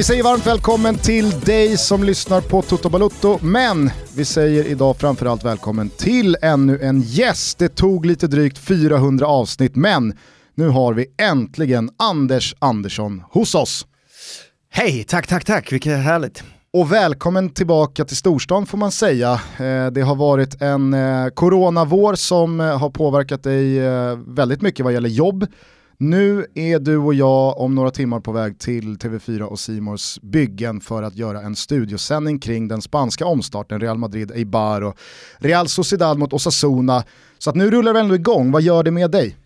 Vi säger varmt välkommen till dig som lyssnar på Toto Balutto, men vi säger idag framförallt välkommen till ännu en gäst. Det tog lite drygt 400 avsnitt, men nu har vi äntligen Anders Andersson hos oss. Hej, tack, tack, tack, vilket härligt. Och välkommen tillbaka till storstan får man säga. Eh, det har varit en eh, coronavår som eh, har påverkat dig väldigt mycket vad gäller jobb. Nu är du och jag om några timmar på väg till TV4 och Simors byggen för att göra en studiosändning kring den spanska omstarten Real Madrid, Eibar och Real Sociedad mot Osasuna. Så att nu rullar det ändå igång, vad gör det med dig?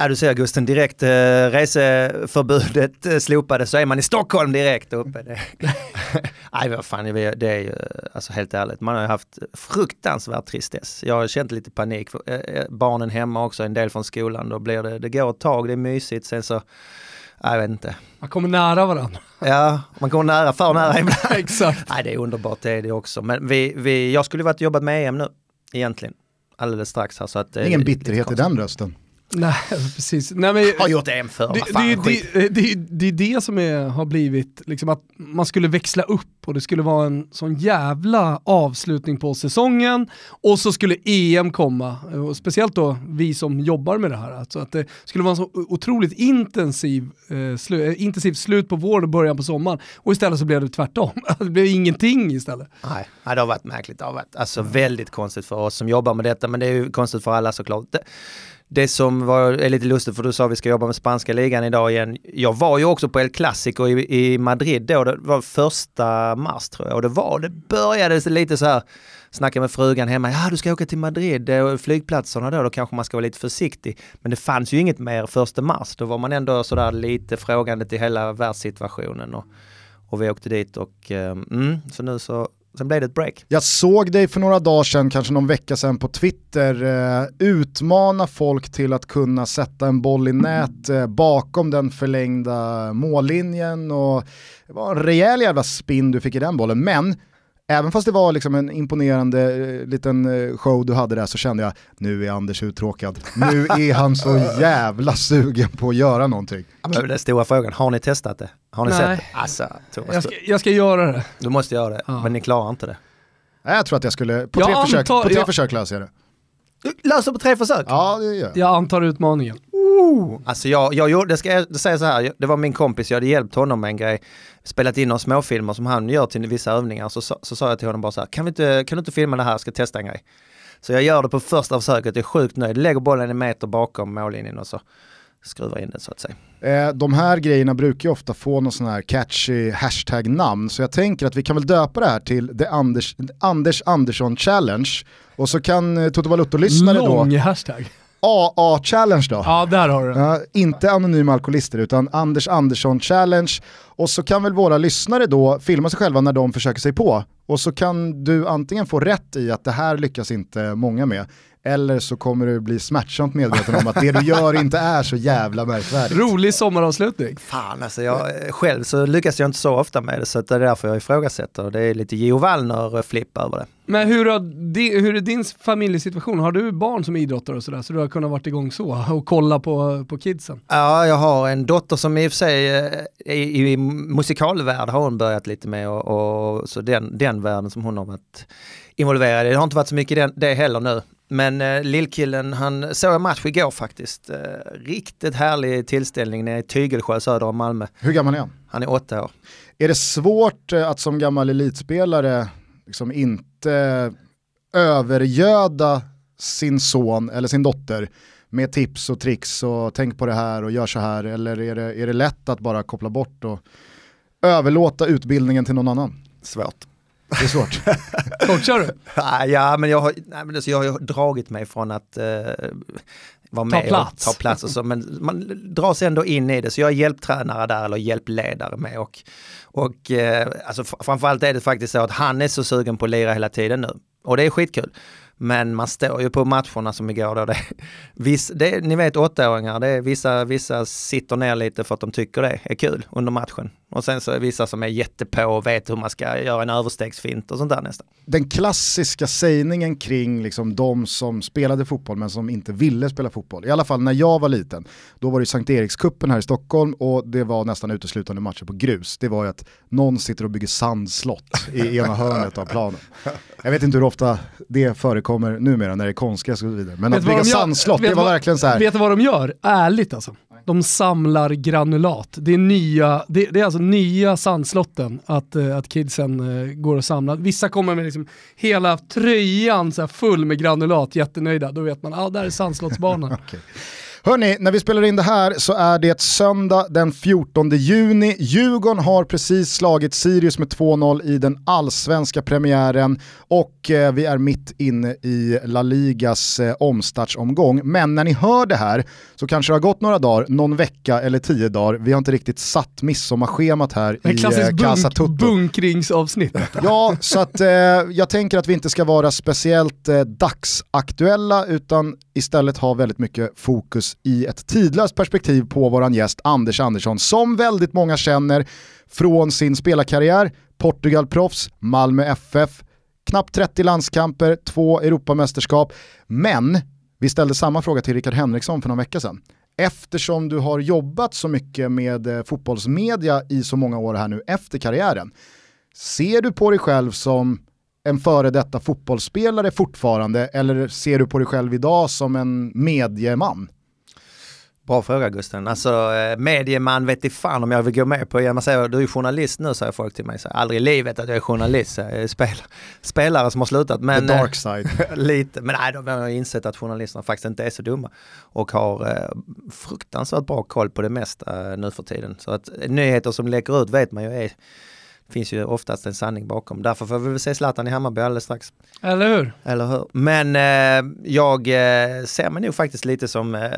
Ja, du ser Gusten, direkt eh, reseförbudet eh, slopades så är man i Stockholm direkt uppe. Det. Nej, vad fan, det är ju alltså helt ärligt, man har ju haft fruktansvärd tristess. Jag har känt lite panik, för, eh, barnen hemma också, en del från skolan, då blir det, det går ett tag, det är mysigt, sen så jag vet inte. Man kommer nära varandra. Ja, man kommer nära, för nära ibland. Exakt. Nej, det är underbart, det är det också. Men vi, vi, jag skulle varit jobbat med EM nu, egentligen. Alldeles strax här. Så att, Ingen bitterhet i den rösten. Nej, precis. Nej, men, har gjort en för, det, fan, det, det, det, det, är det som är, har blivit, liksom att man skulle växla upp och det skulle vara en sån jävla avslutning på säsongen och så skulle EM komma, och speciellt då vi som jobbar med det här. Alltså att det skulle vara en så otroligt intensiv, eh, slu, eh, intensiv slut på våren och början på sommaren och istället så blev det tvärtom. det blev ingenting istället. Nej, det har varit märkligt. Det har varit alltså, väldigt konstigt för oss som jobbar med detta, men det är ju konstigt för alla såklart. Det, som var, är lite lustigt, för du sa att vi ska jobba med spanska ligan idag igen. Jag var ju också på El Clasico i, i Madrid då, det var första mars tror jag. Och det var, det började lite så här, snacka med frugan hemma, ja du ska åka till Madrid, och flygplatserna då, då kanske man ska vara lite försiktig. Men det fanns ju inget mer första mars, då var man ändå sådär lite frågande till hela världssituationen. Och, och vi åkte dit och, eh, mm, så nu så Sen blev det ett break. Jag såg dig för några dagar sedan, kanske någon vecka sedan på Twitter, eh, utmana folk till att kunna sätta en boll i nät eh, bakom den förlängda mållinjen och det var en rejäl jävla spin du fick i den bollen. Men Även fast det var liksom en imponerande eh, liten eh, show du hade där så kände jag, nu är Anders uttråkad. Nu är han så jävla sugen på att göra någonting. Men den stora frågan, har ni testat det? Har ni Nej. sett det? Alltså, Thomas, jag, ska, jag ska göra det. Du måste göra det, ja. men ni klarar inte det. Jag tror att jag skulle, på tre, försök, på tre jag... försök löser jag det. Löser på tre försök? Ja, det gör jag. Jag antar utmaningen. Oh. Alltså jag, jag gjorde, det ska jag säga så här, det var min kompis, jag hade hjälpt honom med en grej, spelat in några småfilmer som han gör till vissa övningar, så, så, så sa jag till honom bara så här, kan, vi inte, kan du inte filma det här, jag ska testa en grej. Så jag gör det på första försöket, jag är sjukt nöjd, lägger bollen en meter bakom mållinjen och så skruvar in den så att säga. Eh, de här grejerna brukar ju ofta få någon sån här catchy hashtag-namn, så jag tänker att vi kan väl döpa det här till The Anders, Anders Andersson Challenge, och så kan eh, Toto Balutto-lyssnare då... Lång hashtag. AA-challenge då. Ja, där har du den. Ja, inte anonyma alkoholister utan Anders Andersson challenge. Och så kan väl våra lyssnare då filma sig själva när de försöker sig på. Och så kan du antingen få rätt i att det här lyckas inte många med, eller så kommer du bli smärtsamt medveten om att det du gör inte är så jävla märkvärdigt. Rolig sommaravslutning. Fan alltså, jag, själv så lyckas jag inte så ofta med det så det är därför jag ifrågasätter. Det är lite Gio Wallner-flipp över det. Men hur, har, hur är din familjesituation? Har du barn som idrottar och sådär så du har kunnat varit igång så och kolla på, på kidsen? Ja, jag har en dotter som i och för sig eh, i, i musikalvärld har hon börjat lite med och, och så den, den världen som hon har varit involverad i. Det har inte varit så mycket den, det heller nu. Men eh, lillkillen, han såg en match igår faktiskt. Eh, riktigt härlig tillställning nere i Tygelsjö söder om Malmö. Hur gammal är han? Han är åtta år. Är det svårt eh, att som gammal elitspelare liksom inte övergöda sin son eller sin dotter med tips och tricks och tänk på det här och gör så här eller är det, är det lätt att bara koppla bort och överlåta utbildningen till någon annan? Svårt. Det är svårt. Coachar du? ja, men jag har, nej, men alltså, jag har dragit mig från att uh, vara med ta plats. och ta plats och så, men man dras ändå in i det. Så jag är hjälptränare där eller hjälpledare med. Och, och uh, alltså, framförallt är det faktiskt så att han är så sugen på att lira hela tiden nu. Och det är skitkul. Men man står ju på matcherna som igår då. Det, viss, det, ni vet åttaåringar, det vissa, vissa sitter ner lite för att de tycker det är kul under matchen. Och sen så är vissa som är jättepå och vet hur man ska göra en överstegsfint och sånt där nästan. Den klassiska sägningen kring liksom de som spelade fotboll men som inte ville spela fotboll, i alla fall när jag var liten, då var det Sankt Erikskuppen här i Stockholm och det var nästan uteslutande matcher på grus. Det var ju att någon sitter och bygger sandslott i ena hörnet av planen. Jag vet inte hur ofta det förekommer numera när det är konstgräs och så vidare. Men Vet att bygga sandslott, det var vad- verkligen så här. Vet du vad de gör? Ärligt alltså. De samlar granulat. Det är, nya, det, det är alltså Alltså, nya sandslotten att, eh, att kidsen eh, går och samlar. Vissa kommer med liksom hela tröjan så här full med granulat, jättenöjda. Då vet man, ja ah, där är sandslottsbanan. Hörni, när vi spelar in det här så är det söndag den 14 juni. Djurgården har precis slagit Sirius med 2-0 i den allsvenska premiären och eh, vi är mitt inne i La Ligas eh, omstartsomgång. Men när ni hör det här så kanske det har gått några dagar, någon vecka eller tio dagar. Vi har inte riktigt satt midsommarschemat här i eh, Casa Tutto. bunkringsavsnitt. Ja, så att eh, jag tänker att vi inte ska vara speciellt dagsaktuella utan istället ha väldigt mycket fokus i ett tidlöst perspektiv på våran gäst Anders Andersson som väldigt många känner från sin spelarkarriär, Portugalproffs, Malmö FF, knappt 30 landskamper, två Europamästerskap. Men vi ställde samma fråga till Rickard Henriksson för någon vecka sedan. Eftersom du har jobbat så mycket med eh, fotbollsmedia i så många år här nu efter karriären, Ser du på dig själv som en före detta fotbollsspelare fortfarande eller ser du på dig själv idag som en medieman? Bra fråga Gusten. Alltså eh, medieman vet i fan om jag vill gå med på. Man säger du är journalist nu säger folk till mig. Så, Aldrig i livet att jag är journalist. Jag är spel, spelare som har slutat. Men, The eh, dark side. lite, men nej, de har insett att journalisterna faktiskt inte är så dumma och har eh, fruktansvärt bra koll på det mesta eh, nu för tiden. Så att eh, nyheter som läcker ut vet man ju är finns ju oftast en sanning bakom. Därför får vi väl se Zlatan i Hammarby alldeles strax. Eller hur? Eller hur? Men eh, jag eh, ser mig nog faktiskt lite som eh,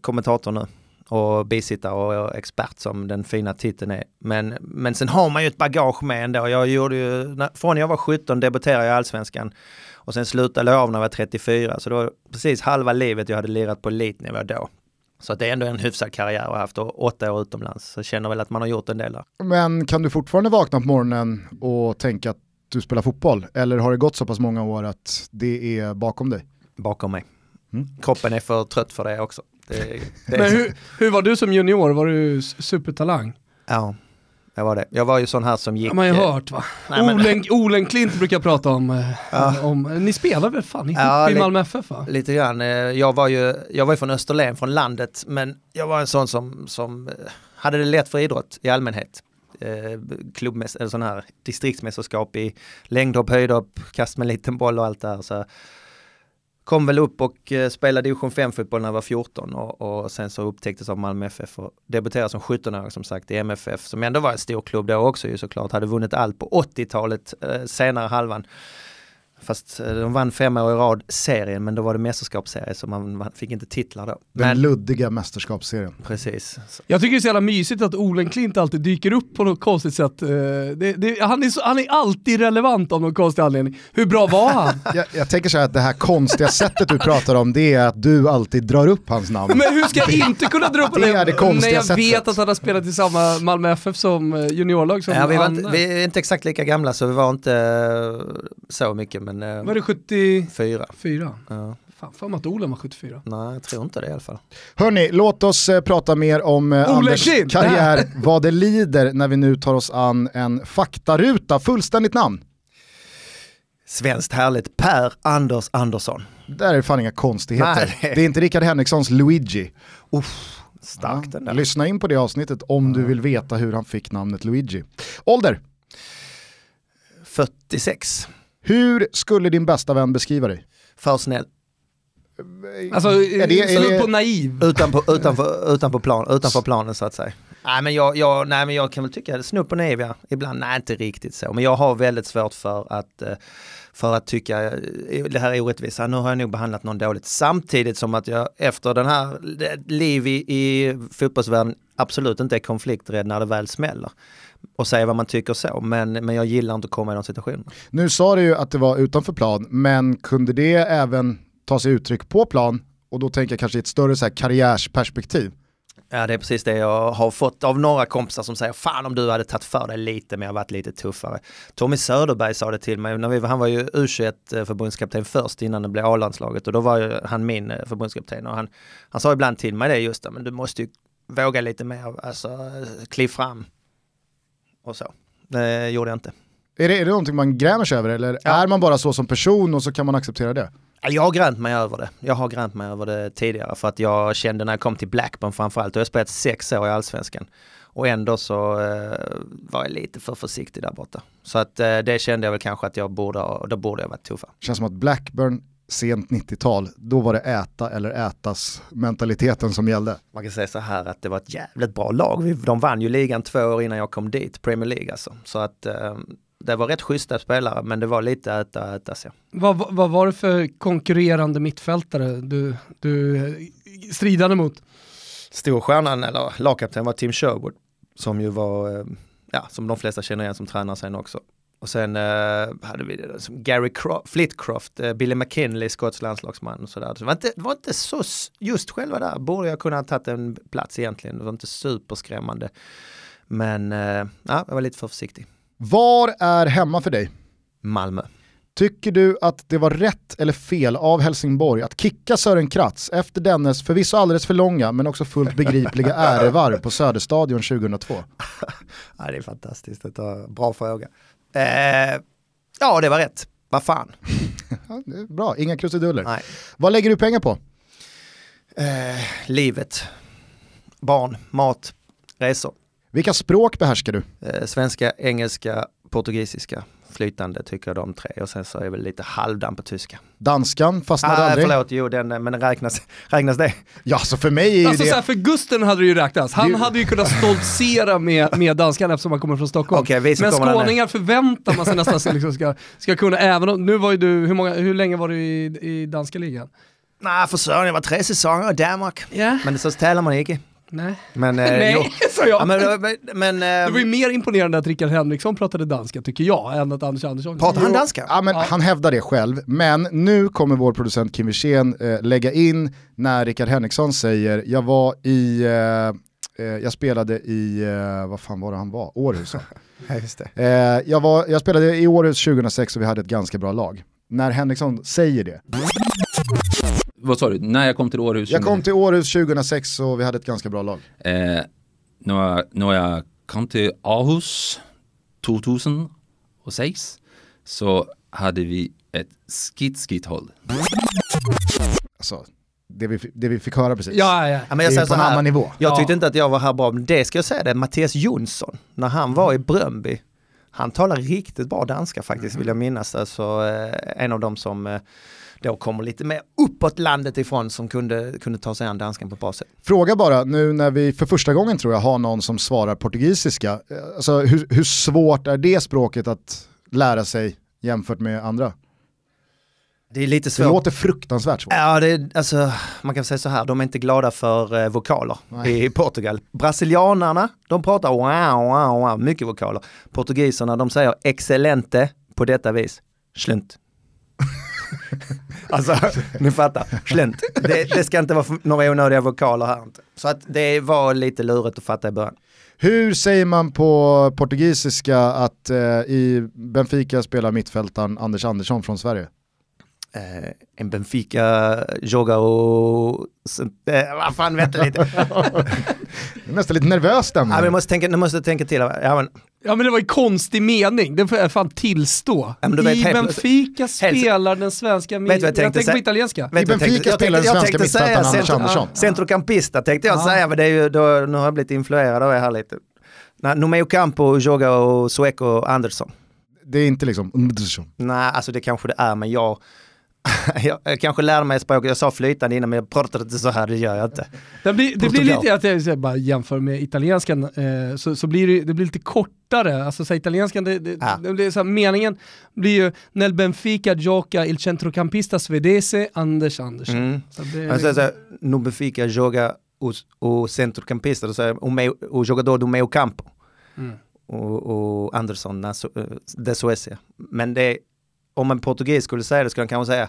kommentator nu och bisittare och expert som den fina titeln är. Men, men sen har man ju ett bagage med ändå. Jag gjorde ju, när, från jag var 17 debuterade jag i Allsvenskan och sen slutade jag av när jag var 34. Så det var precis halva livet jag hade lirat på elitnivå då. Så att det är ändå en hyfsad karriär jag har haft och åtta år utomlands. Så jag känner väl att man har gjort en del där. Men kan du fortfarande vakna på morgonen och tänka att du spelar fotboll? Eller har det gått så pass många år att det är bakom dig? Bakom mig. Mm. Kroppen är för trött för det också. Det, det är Men hur, hur var du som junior? Var du supertalang? Ja, jag var det. Jag var ju sån här som gick... har man ju eh, hört va? Nej, men- Olen, Olen Klint brukar prata om, eh, Ja. om ni spelar väl fan ihop Ja, i Malmö FF va? Lite grann. eh, Jag var ju jag var från Österlen, från landet, men jag var en sån som, som eh, hade det lätt för idrott i allmänhet. Eh, klubbmäss- eller sån här distriktsmästerskap i längdhopp, höjdhopp, kast med liten boll och allt det här. Så kom väl upp och eh, spelade division 5-fotboll när jag var 14 och, och sen så upptäcktes av Malmö FF och debuterade som 17-åring som sagt i MFF som ändå var en stor klubb då också ju såklart. Hade vunnit allt på 80-talet, eh, senare halvan. Fast eh, de vann fem år i rad serien men då var det mästerskapsserie så man, man fick inte titlar då. Den Men luddiga mästerskapsserien. precis. Så, Jag tycker det är så jävla mysigt att Olen Klint alltid dyker upp på något konstigt sätt. Eh, Det, det, han, är så, han är alltid relevant av någon konstig anledning. Hur bra var han? Jag, jag tänker så här att det här konstiga sättet du pratar om det är att du alltid drar upp hans namn. Men hur ska jag inte kunna dra upp Det är det konstiga när jag sättet. vet att han har spelat i samma Malmö FF som eh, juniorlag som ja, vi, var han- inte, vi är inte exakt lika gamla så vi var inte så mycket men eh, Var det 74? fyra. Ja. Fan, mig att Olen var 74. Nej, jag tror inte det i alla fall. Hörni, låt oss eh, prata mer om eh, Anders Klint! karriär, vad det lider när vi nu tar oss an en faktaruta. Fullständigt namn. Svenskt härligt, Per Anders Andersson. Där är fan inga konstigheter. Nej, det- Det är inte Rickard Henrikssons Luigi. Uff, starkt den där. Lyssna in på det avsnittet om du vill veta hur han fick namnet Luigi. Ålder, 46. Hur skulle din bästa vän beskriva dig? För snäll. Alltså, Är det- är det- på naiv. Utanför, utanför, utanför, plan, utanför planen så att säga. Nej men jag, jag, nej, men jag kan väl tycka att snudd på naiv ja. Ibland, nej inte riktigt så. Men jag har väldigt svårt för att, eh, för att tycka eh, det här är orättvist. Nu har jag nog behandlat någon dåligt. Samtidigt som att jag efter den här liv i, i fotbollsvärlden absolut inte är konflikträdd när det väl smäller. Och säga vad man tycker så. Men, men jag gillar inte att komma i de situationerna. Nu sa du ju att det var utanför plan, men kunde det även ta sig uttryck på plan? Och då tänker jag kanske i ett större så här karriärsperspektiv. Ja det är precis det jag har fått av några kompisar som säger fan om du hade tagit för dig lite mer, varit lite tuffare. Tommy Söderberg sa det till mig, när vi, han var ju U21 förbundskapten först innan det blev A-landslaget och då var ju han min eh, förbundskapten och han, han sa ibland till mig det just men du måste ju våga lite mer, alltså kliv fram och så. Det gjorde jag inte. Är det, är det någonting man grämer sig över eller ja. är man bara så som person och så kan man acceptera det? Jag har gränt mig över det. Jag har gränt mig över det tidigare för att jag kände när jag kom till Blackburn framförallt, och jag har spelat sex år i allsvenskan. Och ändå så eh, var jag lite för försiktig där borta. Så att eh, det kände jag väl kanske att jag borde, då borde jag varit tuffare. Känns som att Blackburn sent 90-tal, då var det äta eller ätas mentaliteten som gällde. Man kan säga så här att det var ett jävligt bra lag. De vann ju ligan två år innan jag kom dit, Premier League alltså. Så att eh, det var rätt schyssta spelare men det var lite äta äta sig. Vad, vad var det för konkurrerande mittfältare du, du stridade mot? Storstjärnan eller lagkapten var Tim Sherwood som ju var, eh, ja som de flesta känner igen som tränare sen också. Och sen uh, hade vi det som Gary Cro Flitcroft, uh, Billy McKinley, Skotts landslagsman och sådär. Så det var, inte, det var inte så, just själva där borde jag kunna ha tagit en plats egentligen. Det var inte superskrämmande. Men uh, ja, jag var lite för försiktig. Var är hemma för dig? Malmö. Tycker du att det var rätt eller fel av Helsingborg att kicka Sören Kratz efter dennes förvisso alldeles för långa men också fullt begripliga ärevarv på Söderstadion 2002? ja, det är fantastiskt, det är bra fråga. Eh, ja, det var rätt. Vad fan. bra, inga krusiduller. Nej. Vad lägger du pengar på? Eh, livet, barn, mat, resor. Vilka språk behärskar du? Eh, svenska, engelska, portugisiska. Flytande tycker jag de tre och sen så är jag väl lite halvdan på tyska. Danskan fastnade ah, aldrig? Förlåt, jo den, men den räknas, räknas det? Ja, så för mig är alltså, det... Så här, för Gusten hade det ju räknats. Han du... hade ju kunnat stoltsera med, med danskan eftersom han kommer från Stockholm. Okay, men skåningar förväntar man sig nästan liksom ska, ska kunna, även om, nu var ju du, hur, många, hur länge var du i, i danska ligan? Nej, för Sören, jag var tre säsonger i Danmark. Yeah. Men så tävlar man inte. Nej. Men, eh, Nej, sa jag. Ja, men, men, eh, det var ju mer imponerande att Rickard Henriksson pratade danska tycker jag, än att Anders Andersson Pratar han danska? Ja, men ja. Han hävdar det själv, men nu kommer vår producent Kim Wirsén eh, lägga in när Rickard Henriksson säger, jag var i, eh, eh jag spelade i, eh, vad fan var det han var? Århus ja, just det. jag, var, jag spelade i Århus 2006 och vi hade ett ganska bra lag. När Henriksson säger det, vad sa du, när jag kom till Århus? Jag kom till Århus 2006 och vi hade ett ganska bra lag. Eh, när, jag, när jag kom till Århus 2006 så hade vi ett skit skit håll. Alltså, det vi, det vi fick höra precis. Ja, ja. ja men jag säger på en annan nivå. Jag tyckte inte att jag var här bra, men det ska jag säga det, Mattias Jonsson, när han var i Bröndby, han talar riktigt bra danska faktiskt, vill jag minnas. Alltså, eh, en av dem som eh, då kommer lite mer uppåt landet ifrån som kunde, kunde ta sig an danskan på ett bra sätt. Fråga bara, nu när vi för första gången tror jag har någon som svarar portugisiska, alltså hur, hur svårt är det språket att lära sig jämfört med andra? Det är lite svårt. Det låter fruktansvärt svårt. Ja, det är, alltså, man kan säga så här, de är inte glada för eh, vokaler Nej. i Portugal. Brasilianarna, de pratar wow, wow, wow, mycket vokaler. Portugiserna, de säger excellente på detta vis. Slunt. alltså, ni fattar. Slänt. Det, det, ska inte vara några onödiga vokaler här. Inte. Så att det var lite lurigt att fatta i början. Hur säger man på portugisiska att eh, i Benfica spelar mittfältaren Anders Andersson från Sverige? Eh, en Benfica joga och... Eh, vad fan, vänta lite. det är nästan lite nervös stämning. Ja, men måste tänka, måste tänka till. Ja men, ja men det var en konstig mening, det får jag fan tillstå. Ja, I vet, Benfica helt, spelar den svenska... Vet jag, jag tänker på italienska. I Benfica spelar den svenska mittfältaren Anders Andersson. Centrocampista tänkte jag säga, men det är ju, då, nu har jag blivit influerad av er här lite. Numeo Campo, Joga och Sueco Andersson. Det är inte liksom Nej, alltså det kanske det är, men jag jag, jag kanske lärde mig språket, jag sa flytande innan men jag pratar inte så här, det gör jag inte. Det blir, det blir lite, att jag bara jämför med italienskan, eh, så, så blir det, det blir lite kortare, alltså så italienskan, det, det, ah. det blir så här, meningen blir ju Nel Benfica gioca il centrocampista svedese Anders Andersson. Mm. Så det, alltså, så, no Benfica gioca o, centrocampista, o, o, o jogador do meio campo. Mm. Och, och Andersson, de Suecia. Men det om en portugis skulle säga det skulle han kanske säga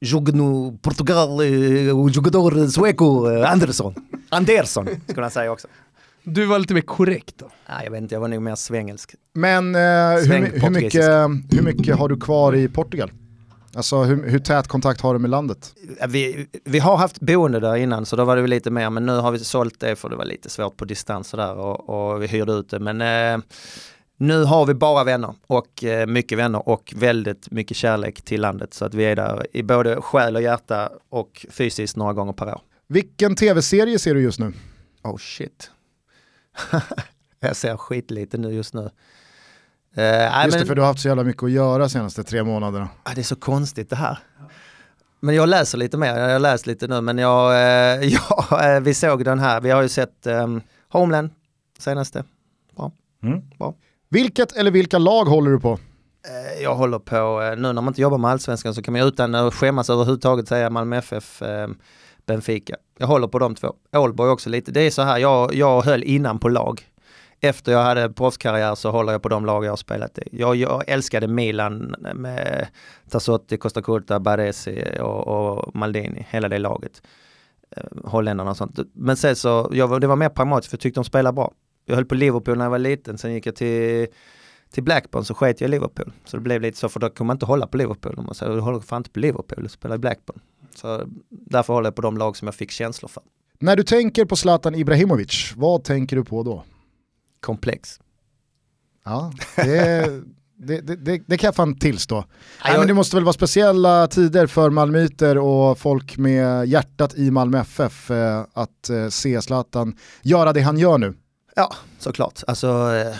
jogo no Portugal, eh, o jogador sueco eh, Andersson. Andersson skulle han säga också. Du var lite mer korrekt då. Nej, jag vet inte, jag var nog mer svengelsk. Men eh, hur, Sväng hur, mycket, hur mycket har du kvar i Portugal? Alltså hur, hur tät kontakt har du med landet? Vi, vi har haft boende där innan så då var det väl lite mer men nu har vi sålt det för det var lite svårt på distans sådär och, och vi hyrde ut det. Men eh, nu har vi bara vänner och eh, mycket vänner och väldigt mycket kärlek till landet så att vi är där i både själ och hjärta och fysiskt några gånger per år. Vilken tv-serie ser du just nu? Oh shit. jag ser skitlite nu just nu. Eh, nej, Just det, men- för du har haft så jävla mycket att göra de senaste tre månaderna. Ah, det är så konstigt det här. Men jag läser lite mer, jag har läst lite nu men jag, eh, ja, eh, vi såg den här, vi har ju sett um, Homeland senaste. Vilket eller vilka lag håller du på? Eh, jag håller på, eh, nu när man inte jobbar med allsvenskan så kan man ju utan att skämmas överhuvudtaget säga Malmö FF, ehm, Benfica. Jag håller på de två. Ålborg också lite. Det är så här, jag, jag höll innan på lag. Efter jag hade proffskarriär så håller jag på de lag jag har spelat i. Jag, jag älskade Milan med Tassotti, Costa Curta, Baresi och, och Maldini, hela det laget. Ehm, holländarna och sånt. Men sen så, jag, det var mer pragmatiskt för jag tyckte de spelade bra. Jag höll på Liverpool när jag var liten, sen gick jag till till Blackburn så sket jag i Liverpool. Så det blev lite så, för då kommer man inte hålla på Liverpool. Man säger, du håller fan inte på Liverpool, du spelar i Blackburn. Så därför håller jag på de lag som jag fick känslor för. När du tänker på Zlatan Ibrahimovic, vad tänker du på då? Komplex. Ja, det, det, det, det, kan jag fan tillstå. Nej, jag- men det måste väl vara speciella tider för malmöiter och folk med hjärtat i Malmö FF eh, att eh, se Zlatan göra det han gör nu. Ja, såklart. Alltså, eh,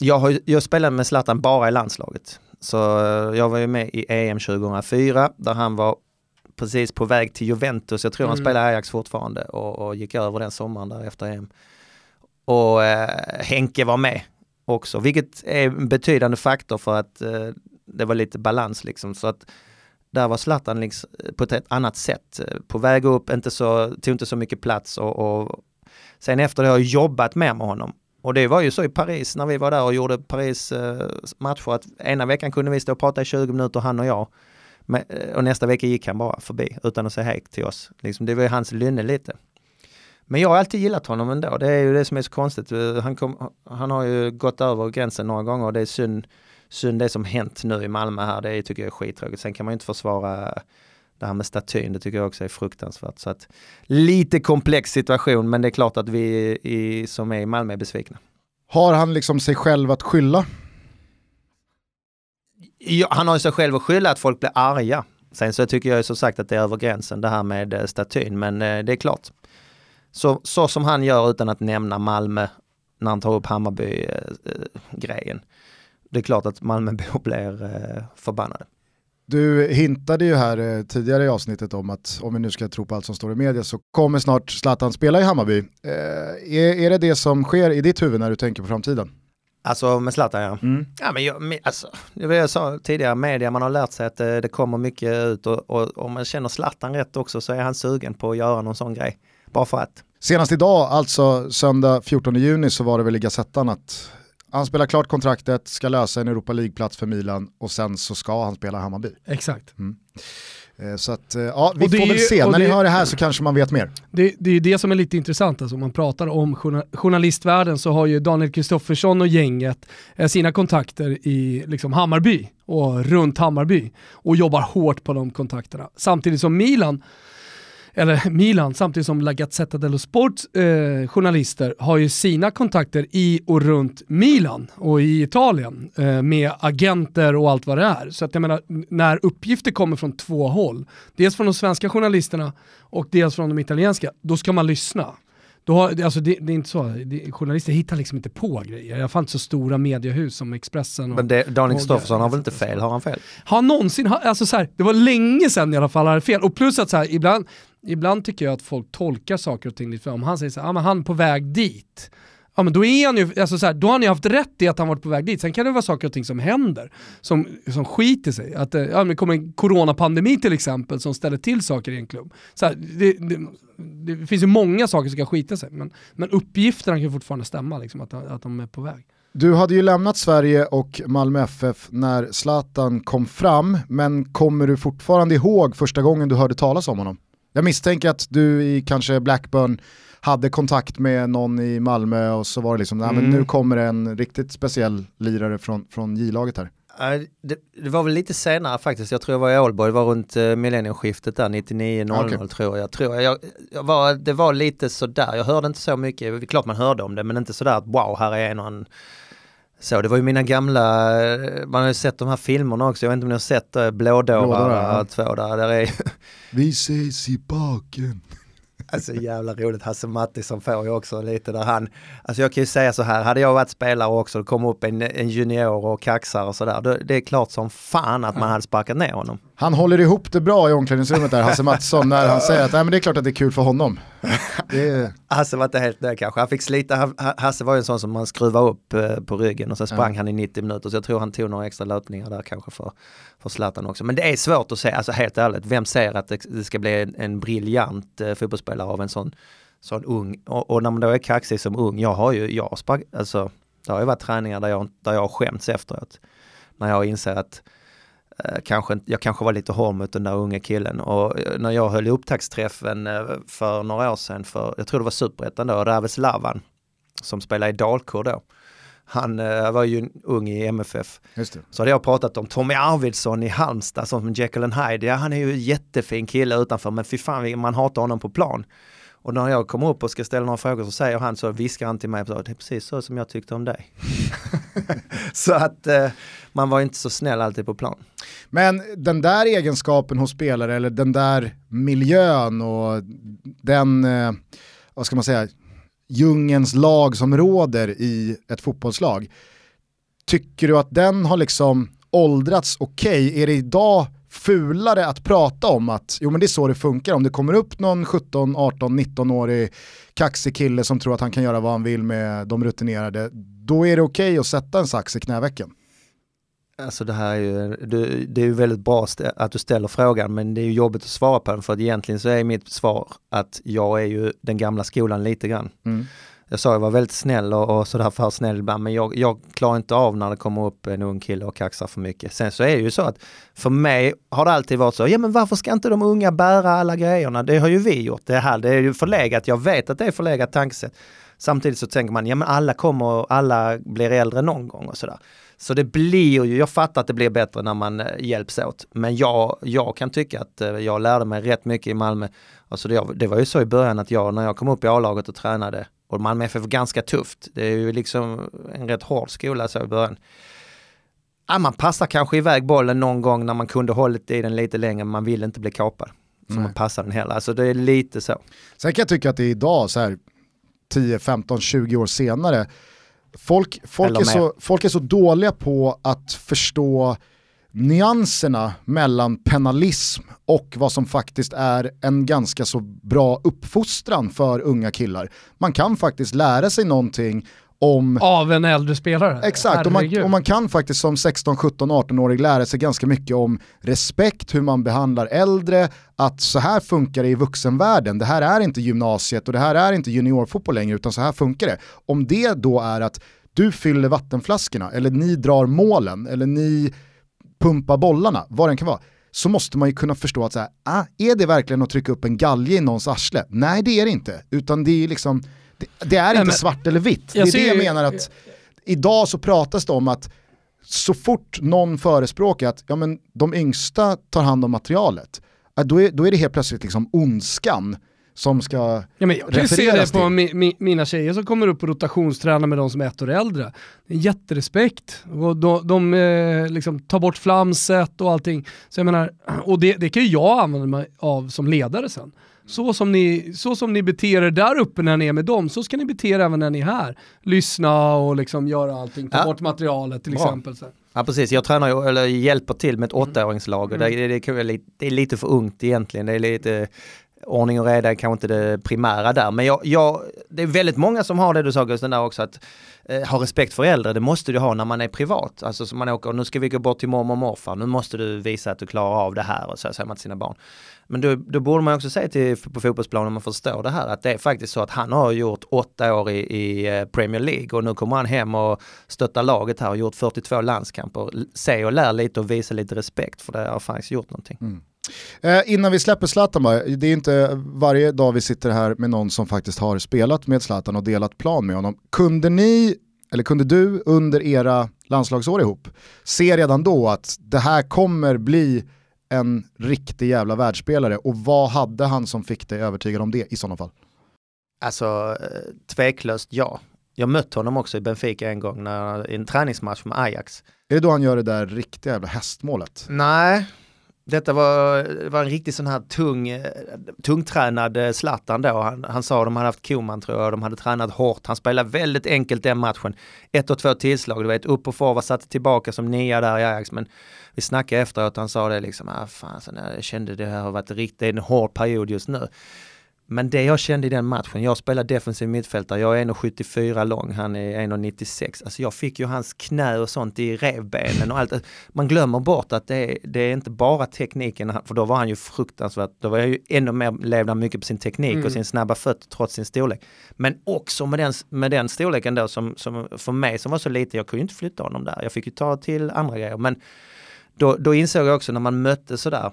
jag, har, jag spelade med Zlatan bara i landslaget. Så eh, jag var ju med i EM 2004 där han var precis på väg till Juventus. Jag tror han Mm. spelar Ajax fortfarande och, och gick över den sommaren där efter EM. Och eh, Henke var med också, vilket är en betydande faktor för att eh, det var lite balans liksom. Så att där var Zlatan liksom, på ett annat sätt. eh, På väg upp, inte så, tog inte så mycket plats och, och sen efter det har jag jobbat mer med honom. Och det var ju så i Paris när vi var där och gjorde Paris eh, matcher att ena veckan kunde vi stå och prata i 20 minuter han och jag. Men, eh, och nästa vecka gick han bara förbi utan att säga hej till oss. Liksom, det var ju hans lynne lite. Men jag har alltid gillat honom ändå. Det är ju det som är så konstigt. Eh, han, kom, han har ju gått över gränsen några gånger och det är synd, synd det som hänt nu i Malmö här. Det är, tycker jag är skittråkigt. Sen kan man ju inte försvara det här med statyn. Det tycker jag också är fruktansvärt. Så att, lite komplex situation men det är klart att vi i, som är i Malmö är besvikna. Har han liksom sig själv att skylla? Ja, han har ju sig själv att skylla att folk blir arga. Sen så tycker jag ju som sagt att det är över gränsen det här med eh, statyn, men eh, det är klart. Så, så som han gör utan att nämna Malmö när han tar upp Hammarby-grejen. det är klart att Malmöbor blir eh, förbannade. Du hintade ju här eh, tidigare i avsnittet om att om vi nu ska tro på allt som står i media så kommer snart Zlatan spela i Hammarby. Eh, är, är det det som sker i ditt huvud när du tänker på framtiden? Alltså med Zlatan ja. Ja men jag, men, alltså, det var jag sa tidigare, media, man har lärt sig att eh, det kommer mycket ut och, och om man känner Zlatan rätt också så är han sugen på att göra någon sån grej. Bara för att. Senast idag, alltså söndag 14 juni, så var det väl i Gazettan att han spelar klart kontraktet, ska lösa en Europa League-plats för Milan och sen så ska han spela Hammarby. Exakt. Eh, Så att, eh, ja, vi får väl se. När ni det- hör det här så kanske man vet mer. Det, det är ju det som är lite intressant, alltså, om man pratar om journa- journalistvärlden så har ju Daniel Kristoffersson och gänget eh, sina kontakter i liksom, Hammarby och runt Hammarby och jobbar hårt på de kontakterna. Samtidigt som Milan eller Milan, samtidigt som La Gazzetta dello Sports eh, journalister har ju sina kontakter i och runt Milan och i Italien eh, med agenter och allt vad det är. Så att jag menar, när uppgifter kommer från två håll, dels från de svenska journalisterna och dels från de italienska, då ska man lyssna. Då har, alltså det, det är inte så, det, journalister hittar liksom inte på grejer. Jag fann inte så stora mediehus som Expressen och Men det, Daniel och- Kristoffersson har väl inte fel? Har han fel? har han någonsin, alltså så här, det var länge sedan i alla fall han hade fel. Och plus att så här, ibland, ibland tycker jag att folk tolkar saker och ting lite för om han säger så här, ah, men han är på väg dit. Ja men då är han ju, alltså så här, då har han ju haft rätt i att han varit på väg dit. Sen kan det vara saker och ting som händer, som, som skiter sig. Att eh, ja, men det kommer en coronapandemi till exempel som ställer till saker i en klubb. Så här, det, det, det finns ju många saker som kan skita sig, men, men uppgifterna kan fortfarande stämma, liksom, att, att de är på väg. Du hade ju lämnat Sverige och Malmö FF när Zlatan kom fram, men kommer du fortfarande ihåg första gången du hörde talas om honom? Jag misstänker att du i kanske Blackburn hade kontakt med någon i Malmö och så var det liksom, mm. men nu kommer en riktigt speciell lirare från, från J-laget här. Det, det, var väl lite senare faktiskt, jag tror jag var i Ålborg, det var runt uh, millennieskiftet där, 99-00 okay. tror jag. tror jag, jag var, det var lite sådär, jag hörde inte så mycket, det klart man hörde om det, men inte sådär att wow, här är någon så det var ju mina gamla, man har ju sett de här filmerna också, jag vet inte om ni har sett uh, Blådårar Blådåra, ja. två där, där är Vi ses i baken. Alltså jävla roligt, Hasse Mattisson får ju också lite där han, alltså jag kan ju säga så här, hade jag varit spelare också, det kom upp en, en junior och kaxar och sådär, det är klart som fan att man hade sparkat ner honom. Han håller ihop det bra i omklädningsrummet där, Hasse Mattisson, när han säger att Nej, men det är klart att det är kul för honom. Är... Hasse var inte helt nöjd kanske, han fick slita, Hasse var ju en sån som man skruvade upp eh, på ryggen och sen sprang ja. han i 90 minuter, så jag tror han tog några extra löpningar där kanske för, för Zlatan också. Men det är svårt att säga, alltså helt ärligt, vem säger att det, ska bli en, en briljant eh, fotbollsspelare av en sån, sån ung, och, och, när man då är kaxig som ung, jag har ju, jag sprang, alltså, det har ju varit träningar där jag, där jag har skämts efteråt. När jag inser att kanske, jag kanske var lite hård mot den där unga killen och eh, när jag höll upptaktsträffen eh, för några år sedan för, jag tror det var superettan då, Raves Lavan som spelade i Dalkurd då. Han var ju ung i MFF. Så hade jag pratat om Tommy Arvidsson i Halmstad som Jekyll and Hyde. Ja, han är ju jättefin kille utanför men fy fan man hatar honom på plan. Och när jag kommer upp och ska ställa några frågor så säger han så, viskar han till mig, det är precis så som jag tyckte om dig. så att eh, man var inte så snäll alltid på plan. Men den där egenskapen hos spelare, eller den där miljön och den, eh, vad ska man säga, djungens lag som råder i ett fotbollslag. Tycker du att den har liksom åldrats okej? Okay? Är det idag fulare att prata om att jo men det är så det funkar. Om det kommer upp någon 17, 18, 19-årig kaxig kille som tror att han kan göra vad han vill med de rutinerade, då är det okej okay att sätta en sax i knävecken. Alltså det här är ju, det är ju väldigt bra att du ställer frågan men det är ju jobbigt att svara på den för att egentligen så är mitt svar att jag är ju den gamla skolan lite grann. Mm jag sa jag var väldigt snäll och, och sådär för snäll ibland men jag, jag klarar inte av när det kommer upp en ung kille och kaxar för mycket. Sen så är det ju så att för mig har det alltid varit så, ja men varför ska inte de unga bära alla grejerna? Det har ju vi gjort. Det här det är ju förlegat, jag vet att det är förlegat tankesätt. Samtidigt så tänker man, ja men alla kommer, alla blir äldre någon gång och sådär. Så det blir ju, jag fattar att det blir bättre när man eh, hjälps åt. Men jag, jag kan tycka att eh, jag lärde mig rätt mycket i Malmö. Alltså det, det var ju så i början att jag, när jag kom upp i A-laget och tränade, och Malmö FF är ganska tufft. Det är ju liksom en rätt hård skola så i början. Ja, man passar kanske iväg bollen någon gång när man kunde hållit i den lite längre, men man vill inte bli kapad. Så Nej. man passar den heller. Alltså det är lite så. Sen kan jag tycka att det är idag, så här 10, 15, 20 år senare, folk, folk, är så, folk är så dåliga på att förstå nyanserna mellan penalism och vad som faktiskt är en ganska så bra uppfostran för unga killar. Man kan faktiskt lära sig någonting om... Av en äldre spelare? Exakt, och man, och man, kan faktiskt som 16, 17, 18-årig lära sig ganska mycket om respekt, hur man behandlar äldre, att så här funkar det i vuxenvärlden, det här är inte gymnasiet och det här är inte juniorfotboll längre utan så här funkar det. Om det då är att du fyller vattenflaskorna eller ni drar målen eller ni pumpa bollarna, vad den kan vara, så måste man ju kunna förstå att så här, ah, är det verkligen att trycka upp en galge i någons arsle? Nej det är det inte, utan det är liksom, det, det är Nej, inte men, svart eller vitt. Det är det jag menar att idag så pratas det om att så fort någon förespråkar att ja, men de yngsta tar hand om materialet, då är, då är det helt plötsligt liksom ondskan som ska ja, men Jag kan se det på mi, mi, mina tjejer som kommer upp och rotationstränar med de som är ett år äldre. Jätterespekt. Och de, de eh, liksom tar bort flamset och allting. Så jag menar, och det, det kan ju jag använda mig av som ledare sen. Så som, ni, så som ni beter er där uppe när ni är med dem, så ska ni bete er även när ni är här. Lyssna och liksom göra allting, ta ja. bort materialet till Bra. exempel. Så. Ja precis, jag tränar eller hjälper till med ett mm. åttaåringslag. Mm. Det, det, det, är lite för ungt egentligen. Det är lite ordning och reda är kanske inte det primära där. Men jag, jag, det är väldigt många som har det du sa Gusten där också, att eh, ha respekt för äldre, det måste du ha när man är privat. Alltså som man åker, nu ska vi gå bort till mormor och morfar, nu måste du visa att du klarar av det här och så säger man till sina barn. Men då, då borde man också säga till, på fotbollsplanen, om man förstår det här, att det är faktiskt så att han har gjort åtta år i, i eh, Premier League och nu kommer han hem och stöttar laget här och gjort 42 landskamper. Se och lär lite och visa lite respekt för det har faktiskt gjort någonting. Mm. Eh, innan vi släpper Zlatan bara, det är inte varje dag vi sitter här med någon som faktiskt har spelat med Zlatan och delat plan med honom. Kunde ni, eller kunde du under era landslagsår ihop, se redan då att det här kommer bli en riktig jävla världsspelare och vad hade han som fick dig övertygad om det i sådana fall? Alltså eh, tveklöst ja. Jag mötte honom också i Benfica en gång när, i en träningsmatch med Ajax. Är det då han gör det där riktiga jävla hästmålet? Nej, detta var, var en riktigt sån här tung, eh, tungtränad eh, Zlatan då. Han, han sa att de hade haft Koman tror jag, de hade tränat hårt. Han spelade väldigt enkelt den matchen. Ett och två tillslag, du vet, upp och forward, satte tillbaka som nia där i Ajax. Men vi snackade efteråt, han sa det liksom, ah, fan, så jag kände det här har varit riktigt en hård period just nu. Men det jag kände i den matchen, jag spelar defensiv mittfältare, jag är 1,74 lång, han är 1,96. Alltså jag fick ju hans knä och sånt i revbenen och allt. Man glömmer bort att det är, det är inte bara tekniken, för då var han ju fruktansvärt, då var jag ju ännu mer, levde mycket på sin teknik mm. och sin snabba fötter trots sin storlek. Men också med den, med den storleken då som, som för mig som var så liten, jag kunde ju inte flytta honom där. Jag fick ju ta till andra grejer. Men då, då insåg jag också när man mötte sådär,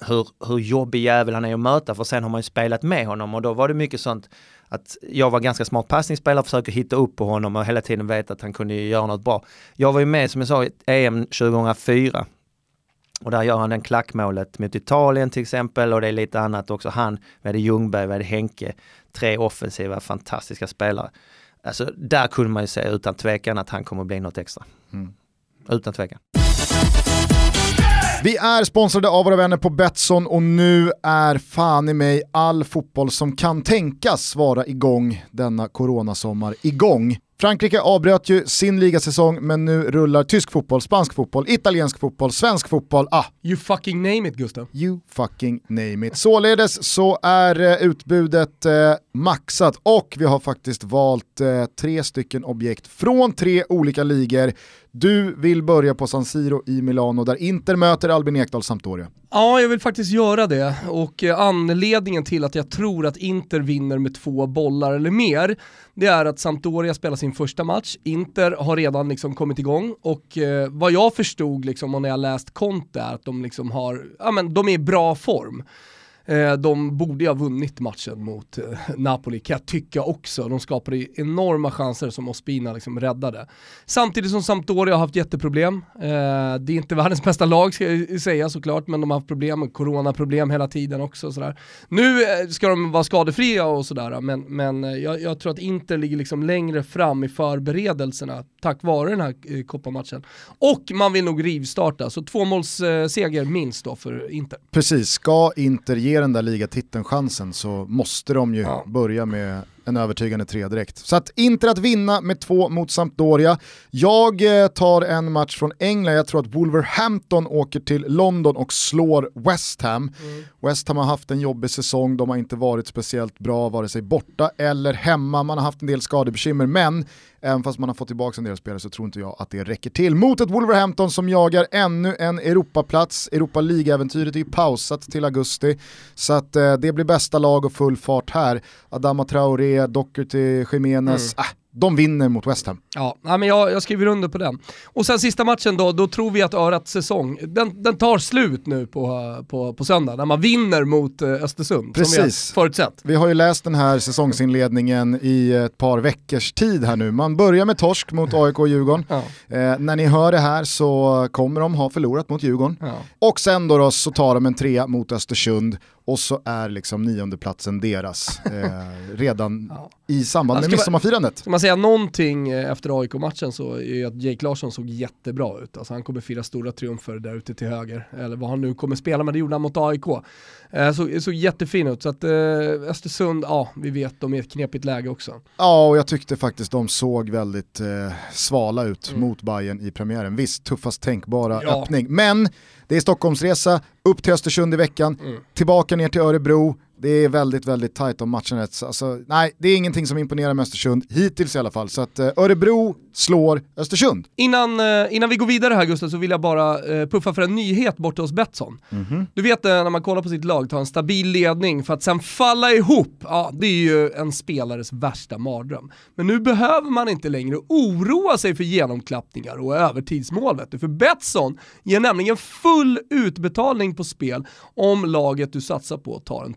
hur, hur jobbig jävel han är att möta för sen har man ju spelat med honom och då var det mycket sånt att jag var ganska smart passningsspelare, försöker hitta upp på honom och hela tiden veta att han kunde göra något bra. Jag var ju med som jag sa i EM 2004 och där gör han den klackmålet mot Italien till exempel och det är lite annat också. Han, vi hade Ljungberg, vi hade Henke, tre offensiva fantastiska spelare. Alltså där kunde man ju se utan tvekan att han kommer bli något extra. Mm. Utan tvekan. Vi är sponsrade av våra vänner på Betsson och nu är fan i mig all fotboll som kan tänkas vara igång denna coronasommar igång. Frankrike avbröt ju sin ligasäsong men nu rullar tysk fotboll, spansk fotboll, italiensk fotboll, svensk fotboll, ah. You fucking name it Gustav. You fucking name it. Således så är eh, utbudet eh, maxat och vi har faktiskt valt eh, tre stycken objekt från tre olika ligor. Du vill börja på San Siro i Milano där Inter möter Albin Ekdal Sampdoria. Ja, jag vill faktiskt göra det och eh, anledningen till att jag tror att Inter vinner med två bollar eller mer, det är att Sampdoria spelar sin första match. Inter har redan liksom kommit igång och eh, vad jag förstod liksom, och när jag läst Conte är att de liksom har, ja men de är i bra form. Eh, de borde ha vunnit matchen mot eh, Napoli kan jag tycka också. De skapade enorma chanser som Ospina liksom räddade. Samtidigt som Sampdoria har haft jätteproblem. Eh, det är inte världens bästa lag ska jag säga såklart, men de har haft problem med coronaproblem hela tiden också. Sådär. Nu ska de vara skadefria och sådär, men, men jag, jag tror att Inter ligger liksom längre fram i förberedelserna tack vare den här kopparmatchen. Och man vill nog rivstarta, så tvåmålsseger minst då för Inter. Precis, ska Inter ge den där ligatiteln chansen så måste de ju ja. börja med en övertygande tre direkt. Så att Inter att vinna med två mot Sampdoria. Jag eh, tar en match från England, jag tror att Wolverhampton åker till London och slår West Ham. Mm. West Ham har haft en jobbig säsong, de har inte varit speciellt bra vare sig borta eller hemma, man har haft en del skadebekymmer, men Även fast man har fått tillbaka en del spelare så tror inte jag att det räcker till. Mot ett Wolverhampton som jagar ännu en Europaplats. Europa League-äventyret är ju pausat till augusti. Så att eh, det blir bästa lag och full fart här. Adama Traoré, Doherty, Jiménez. Mm. Äh, de vinner mot West Ham. Ja, men jag, jag skriver under på den. Och sen sista matchen då, då tror vi att Örats säsong, den, den tar slut nu på, på, på söndag, när man vinner mot eh, Östersund. Precis. Som vi, förutsett. vi har ju läst den här säsongsinledningen i ett par veckors tid här nu. Man börjar med torsk mot AIK och Djurgården. Ja. Eh, när ni hör det här så kommer de ha förlorat mot Djurgården. Ja. Och sen då, då så tar de en trea mot Östersund och så är liksom niondeplatsen deras eh, redan ja. i samband med midsommarfirandet. Ska man säga någonting eh, efter AIK-matchen så är ju att Jake Larsson såg jättebra ut. Alltså han kommer fira stora triumfer där ute till höger, eller vad han nu kommer spela, men det gjorde han mot AIK. Eh, såg, såg jättefin ut, så att eh, Östersund, ja vi vet, de är i ett knepigt läge också. Ja, och jag tyckte faktiskt de såg väldigt eh, svala ut mm. mot Bayern i premiären. Visst, tuffast tänkbara ja. öppning, men det är Stockholmsresa, upp till Östersund i veckan, mm. tillbaka ner till Örebro, Det är väldigt, väldigt tajt om matchen rätt. Alltså, nej, det är ingenting som imponerar med Östersund, hittills i alla fall. Så att eh, Örebro slår Östersund. Innan, eh, innan vi går vidare här Gustav så vill jag bara eh, puffa för en nyhet borta hos Betsson. Mhm. Du vet när man kollar på sitt lag, tar en stabil ledning för att sen falla ihop. Ja, det är ju en spelares värsta mardröm. Men nu behöver man inte längre oroa sig för genomklappningar och övertidsmål vet du. För Betsson ger nämligen full utbetalning på spel om laget du satsar på tar en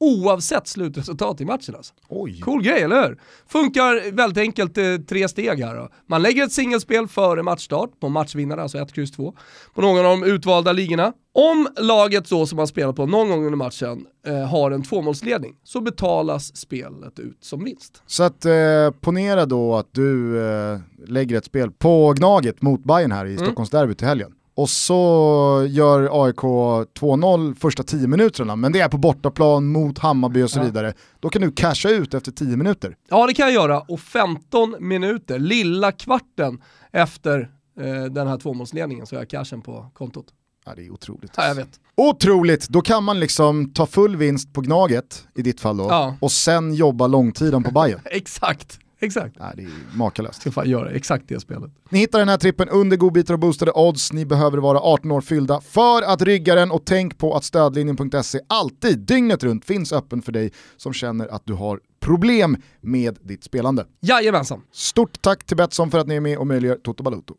Oavsett slutresultat i matchen alltså. Oj. Cool grej, eller hur? Funkar väldigt enkelt, eh, tre steg här då. Man lägger ett singelspel före matchstart på matchvinnare, alltså 1, X, 2, på någon av de utvalda ligorna. Om laget då som man spelar på någon gång under matchen eh, har en tvåmålsledning så betalas spelet ut som vinst. Så att eh, ponera då att du eh, lägger ett spel på Gnaget mot Bayern här i Mm. Stockholmsderbyt i helgen. Och så gör AIK 2-0 första 10 minuterna, men det är på bortaplan mot Hammarby och så vidare. Då kan du casha ut efter 10 minuter. Ja det kan jag göra och 15 minuter, lilla kvarten efter eh, den här tvåmålsledningen så har jag cashen på kontot. Ja, det är otroligt. Ja, jag vet. Otroligt, då kan man liksom ta full vinst på Gnaget i ditt fall då, Ja. och sen jobba långtiden på Bayern. Exakt, exakt. Nej, det är makalöst. Ska fan göra exakt det spelet. Ni hittar den här trippen under godbitar och boostade odds. Ni behöver vara 18 år fyllda för att rygga den och tänk på att stödlinjen.se alltid, dygnet runt, finns öppen för dig som känner att du har problem med ditt spelande. Jajamensan. Stort tack till Betsson för att ni är med och möjliggör Toto Balotto.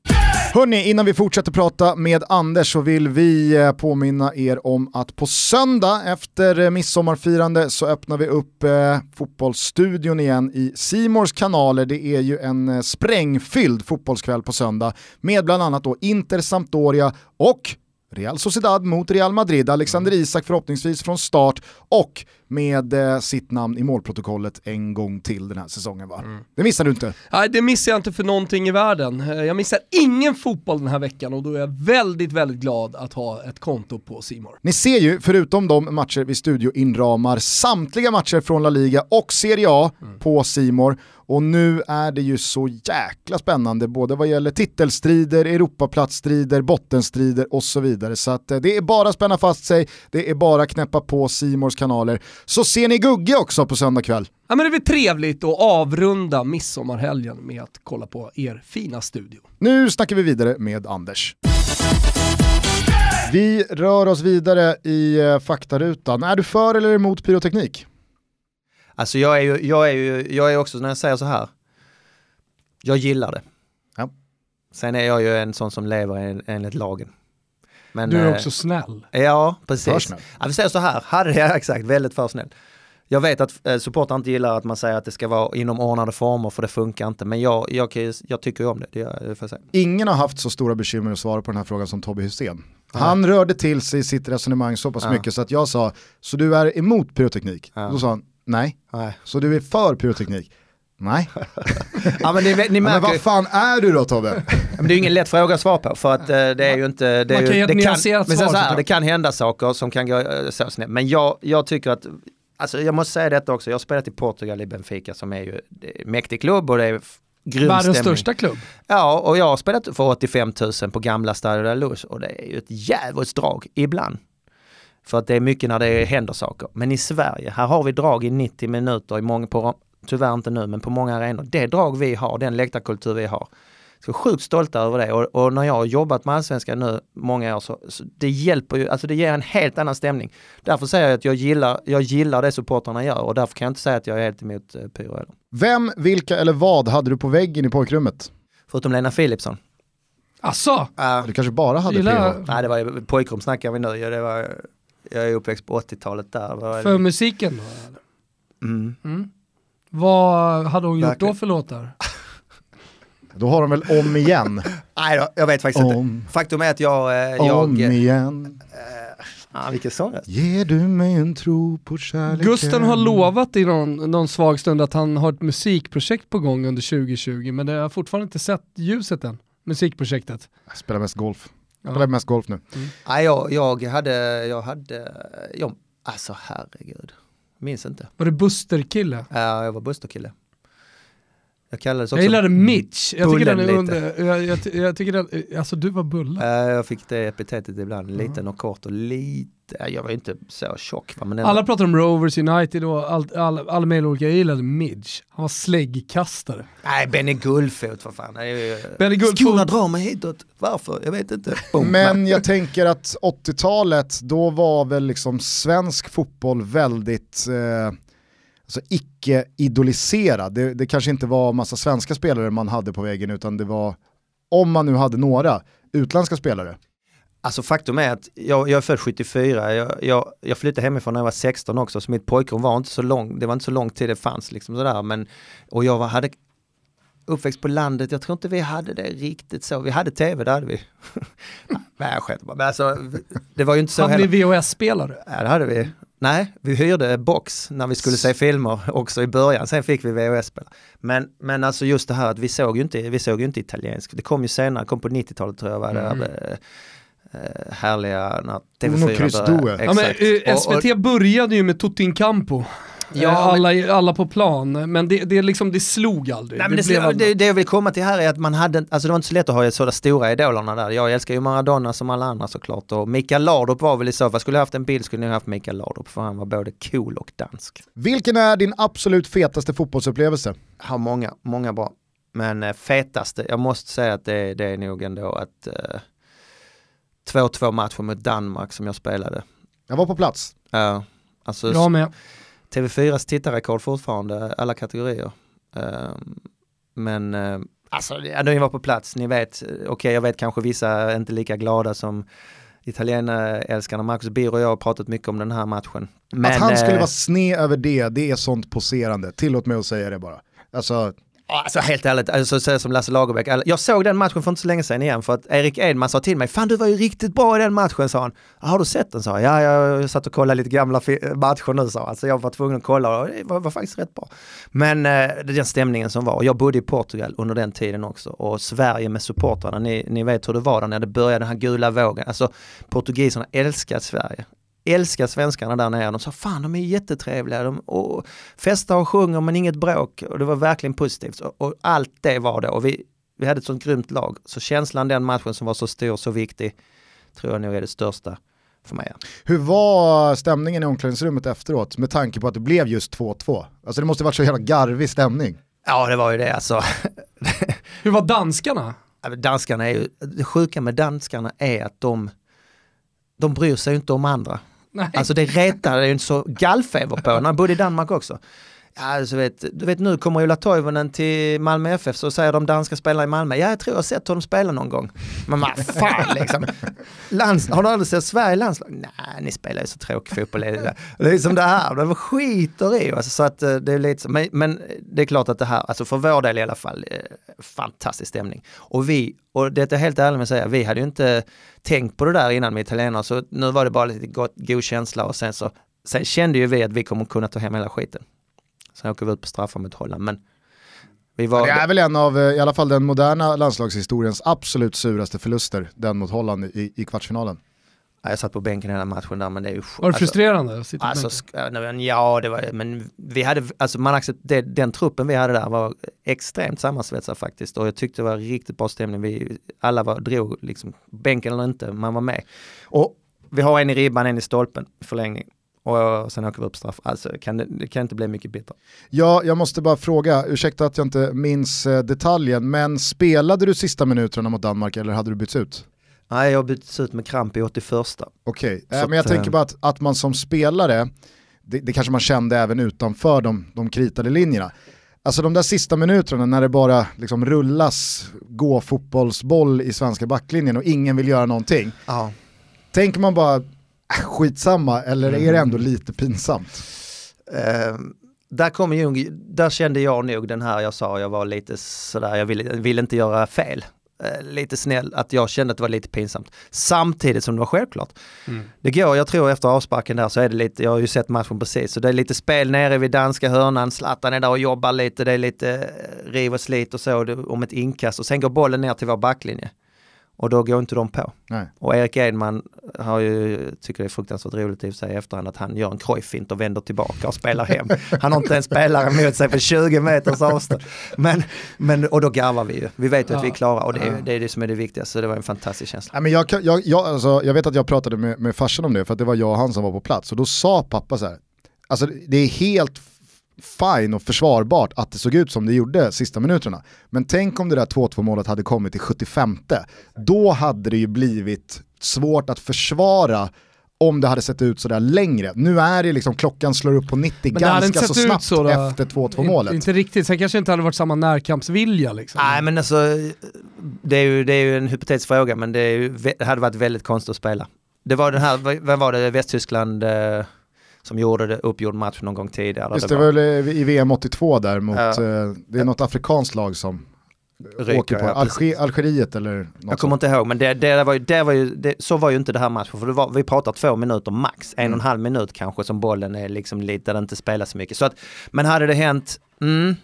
Hörni, innan vi fortsätter prata med Anders så vill vi eh, påminna er om att på söndag efter eh, midsommarfirande så öppnar vi upp eh, fotbollsstudion igen i Simors kanaler. Det är ju en eh, sprängfylld fotbollskväll på söndag med bland annat då Inter Sampdoria och Real Sociedad mot Real Madrid, Alexander Isak förhoppningsvis från start och med eh, sitt namn i målprotokollet en gång till den här säsongen va? Det missar du inte. Nej, det missar jag inte för någonting i världen. Eh, Jag missar ingen fotboll den här veckan och då är jag väldigt, väldigt glad att ha ett konto på Simor. Ni ser ju, förutom de matcher vi studioinramar, samtliga matcher från La Liga och Serie A på Simor. Och nu är det ju så jäkla spännande, både vad gäller titelstrider, Europaplatsstrider, bottenstrider och så vidare. Så att eh, det är bara att spänna fast sig, det är bara att knäppa på Simors kanaler. Så ser ni Gugge också på söndag kväll. Ja men det är väl trevligt att avrunda midsommarhelgen med att kolla på er fina studio. Nu snackar vi vidare med Anders. Vi rör oss vidare i eh, faktarutan. Är du för eller emot pyroteknik? Alltså jag är ju, jag är ju, jag är också när jag säger så här, jag gillar det. Ja. Sen är jag ju en sån som lever en, enligt lagen. Men, Du är eh, också snäll. Ja, För precis. snäll. Ja, vi säger så här, hade jag exakt, väldigt för snäll. Jag vet att eh, supportrar inte gillar att man säger att det ska vara inom ordnade former för det funkar inte. Men jag, jag, jag tycker ju om det, det, det. Ingen har haft så stora bekymmer att svara på den här frågan som Tobbe Hysén. Han rörde till sig i sitt resonemang så pass Ja. mycket så att jag sa, så du är emot pyroteknik? Ja. Då sa han, nej. Nej. Så du är för pyroteknik? Nej. Ja, men ni, ni Ja, men märker, vad fan är du då Tobbe? men det är ju ingen lätt fråga att svara på för att eh, det är ju inte... Det, är Man kan ju, ge ett det nyanserat men sen så här. Det kan hända saker som kan gå eh, så snett. Men jag, jag tycker att, alltså jag måste säga detta också, jag har spelat i Portugal i Benfica som är ju en mäktig klubb och det är grym Världens största klubb. Ja, och jag har spelat för 85 000 på gamla Stadio de la Luz och det är ju ett jävligt drag ibland. För att det är mycket när det händer saker. Men i Sverige, här har vi drag i 90 minuter i många, på, tyvärr inte nu, men på många arenor. Det drag vi har, den läktarkultur vi har. Så sjukt stolta över det och, och när jag har jobbat med allsvenskan nu många år så, så det hjälper ju, alltså det ger en helt annan stämning. Därför säger jag att jag gillar, jag gillar det supportrarna gör och därför kan jag inte säga att jag är helt emot eh, pyro heller. Vem, vilka eller vad hade du på väggen i pojkrummet? Förutom Lena Philipsson. Asså? Uh, Du kanske bara hade PH? Nej, det var ju- pojkrum snackar vi nu. Det var, jag är uppväxt på 80-talet där. Var, För musiken då? eller? mm. Vad hade hon gjort Verkligen. då för låtar? Då har de väl om igen? Nej då, jag vet faktiskt Om. inte. Faktum är att jag... eh, jag om igen. ah, vilken sång det Ger du mig en tro på kärleken? Gusten har lovat i någon, någon svag stund att han har ett musikprojekt på gång under 2020 men det har fortfarande inte sett ljuset än. Musikprojektet. Jag spelar mest golf. Jag Ja. spelar mest golf nu. Nej, jag, jag hade... Jag hade... Jag, alltså herregud. Minns inte. Var det Buster-kille? Ja, jag var Buster-kille. Jag kallades också Jag gillade Mitch. Jag tycker Bullen den är under, jag, jag, jag tycker den, alltså du var bulla. Eh, jag fick det epitetet ibland, liten och kort och lite, jag var ju inte så tjock men ändå. Alla pratar om Rovers United och allt, all, alla möjliga olika, jag gillade Midge. Han var släggkastare. Nej, Benny Guldfot för fan. Det Benny Guldfot- Skorna drar mig hitåt, varför? Jag vet inte. Boom. Men jag tänker att 80-talet, då var väl liksom svensk fotboll väldigt eh, alltså icke-idoliserad. Det, det kanske inte var massa svenska spelare man hade på väggen utan det var, om man nu hade några, utländska spelare. Alltså faktum är att jag, jag är född 74, jag, jag, jag flyttade hemifrån när jag var 16 också, så mitt pojkrum var inte så lång, det var inte så lång tid det fanns liksom sådär, men och jag var, hade uppväxt på landet, jag tror inte vi hade det riktigt så, vi hade tv, det hade vi. Nej jag skämtar bara, men alltså det var ju inte så Hade heller. ni VHS-spelare? Ja det hade vi. Nej, vi hyrde box när vi skulle se filmer också i början, sen fick vi VHS-spelare. Men, men alltså just det här att vi såg ju inte, vi såg ju inte italiensk, det kom ju senare, kom på 90-talet tror jag var det. Mm. eh, härliga när Uno TV4 Cristo. började. Ja, men, Exakt. eh, Och- och- SVT började ju med Tutti in Campo. Ja, Eh, alla, alla på plan, men det, det, liksom, det slog aldrig. Nej, men det, blev det, aldrig- det, jag vill komma till här är att man hade, alltså det var inte så lätt att ha sådana stora idolerna där. Jag älskar ju Maradona som alla andra såklart och Mikael Laudrup var väl i så fall, skulle jag haft en bild skulle jag haft Mikael Laudrup för han var både cool och dansk. Vilken är din absolut fetaste fotbollsupplevelse? har många, många bra. Men eh, fetaste, jag måste säga att det, det är nog ändå att eh, 2-2 matcher mot Danmark som jag spelade. Jag var på plats. Ja, alltså Jag med. TV4s tittarrekord fortfarande, alla kategorier. Eh, men eh, alltså, ni var på plats, ni vet, eh, okej jag vet kanske vissa är inte lika glada som italienarälskarna. Marcus Birro och jag har pratat mycket om den här matchen. Men, att han skulle eh, vara sned över det, det är sånt poserande. Tillåt mig att säga det bara. Alltså, Alltså helt ärligt, alltså, så som Lasse Lagerbäck, jag såg den matchen för inte så länge sedan igen för att Erik Edman sa till mig, fan du var ju riktigt bra i den matchen sa han. Har du sett den? sa jag, ja jag satt och kollade lite gamla matcher nu sa han, så jag var tvungen att kolla och det var, var faktiskt rätt bra. Men eh, den stämningen som var, och jag bodde i Portugal under den tiden också. Och Sverige med supportrarna, ni, ni vet hur det var där när det började den här gula vågen, alltså portugiserna älskar Sverige älskar svenskarna där nere. De sa fan de är jättetrevliga de, och festar och sjunger men inget bråk och det var verkligen positivt. Och, och allt det var det och vi, vi hade ett sånt grymt lag. Så känslan den matchen som var så stor, så viktig, tror jag nog är det största för mig. hur var stämningen i omklädningsrummet efteråt med tanke på att det blev just 2-2? Alltså det måste varit så jävla garvig stämning. Ja det var ju det alltså. Hur var danskarna? Danskarna är ju, det sjuka med danskarna är att de, de bryr sig inte om andra. Nej. Alltså det retar, det är ju inte så gallfeber på när han bodde i Danmark också. Ja, alltså vet, du vet nu kommer Ola Toivonen till Malmö FF så säger de danska spelare i Malmö, ja jag tror jag har sett honom spela någon gång. Men vad fan liksom. Lands, har du aldrig sett Sverige landslag? Nej, ni spelar ju så tråkig fotboll. Det är liksom det här, de skiter i. Alltså, så att eh, det är lite men, men det är klart att det här, alltså för vår del i alla fall, eh, fantastisk stämning. Och vi, och det är helt ärligt med att säga, vi hade ju inte tänkt på det där innan med italienare, så nu var det bara lite gott, god känsla och sen så, sen kände ju vi att vi kommer kunna ta hem hela skiten. Sen åker vi ut på straffar mot Holland, men vi var... Det är väl en av, eh, i alla fall den moderna landslagshistoriens absolut suraste förluster, den mot Holland i, i kvartsfinalen. Ja, Jag satt på bänken hela matchen där men det är ju... Var det frustrerande? att sitta på Alltså, ja, det var men vi hade, alltså man accept, det, den truppen vi hade där var extremt sammansvetsad faktiskt och jag tyckte det var riktigt bra stämning. Vi, alla var, drog liksom, bänken eller inte, man var med. Och vi har en i ribban, en i stolpen, förlängning. Och sen åker vi upp straff. Alltså kan det, det kan inte bli mycket bättre. Ja, jag måste bara fråga, ursäkta att jag inte minns eh, detaljen, men spelade du sista minuterna mot Danmark eller hade du bytts ut? Nej, jag byttes ut med kramp i 81. Okej, Så eh, men jag att, tänker eh, bara att, att man som spelare, det, det kanske man kände även utanför de, de kritade linjerna. Alltså de där sista minuterna när det bara liksom rullas gå fotbollsboll i svenska backlinjen och ingen vill göra någonting. Ja. Tänker man bara, skitsamma, eller är det Mm. ändå lite pinsamt? Eh, där, kom ju, där kände jag nog den här jag sa, jag var lite sådär, jag ville, ville inte göra fel. Eh, lite snäll, att jag kände att det var lite pinsamt. Samtidigt som det var självklart. Mm. Det går, jag tror efter avsparken där så är det lite, jag har ju sett matchen precis, så det är lite spel nere vid danska hörnan, Zlatan är där och jobbar lite, det är lite eh, riv och slit och så det, om ett inkast och sen går bollen ner till vår backlinje. Och då går inte de på. Nej. Och Erik Edman har ju, tycker det är fruktansvärt roligt i och för sig i efterhand att han gör en Cruyff-fint och vänder tillbaka och spelar hem. Han har inte en spelare mot sig på 20 meters avstånd. Men, men, och då garvar vi ju. Vi vet ju att vi är klara och det är, det är det som är det viktigaste. Så det var en fantastisk känsla. Nej, men jag, kan- jag, jag, alltså, jag vet att jag pratade med, med farsan om det för att det var jag och han som var på plats och då sa pappa så här, alltså det är helt fine och försvarbart att det såg ut som det gjorde sista minuterna. Men tänk om det där 2-2 målet hade kommit i 75 Då hade det ju blivit svårt att försvara om det hade sett ut sådär längre. Nu är det liksom, klockan slår upp på 90 Men det hade inte ganska så sett ut snabbt så efter 2-2 målet. Inte riktigt, sen kanske inte hade varit samma närkampsvilja liksom. Nej men alltså, det är ju, det är ju en hypotetisk fråga men det, är ju, det hade varit väldigt konstigt att spela. Det var den här, vad- vad var det, Västtyskland eh, som gjorde det, uppgjord match någon gång tidigare. Just det var väl i VM 82 där mot, Ja. eh, det är något afrikanskt lag som Ryker, åker på, ja, Alger. Algeriet eller något Jag kommer sånt. inte ihåg men det, det var ju, det var ju, det, så var ju inte det här matchen för var, vi pratar två minuter max, en och en halv minut kanske som bollen är liksom lite där det inte spelar så mycket. Så att, men hade det hänt, mm,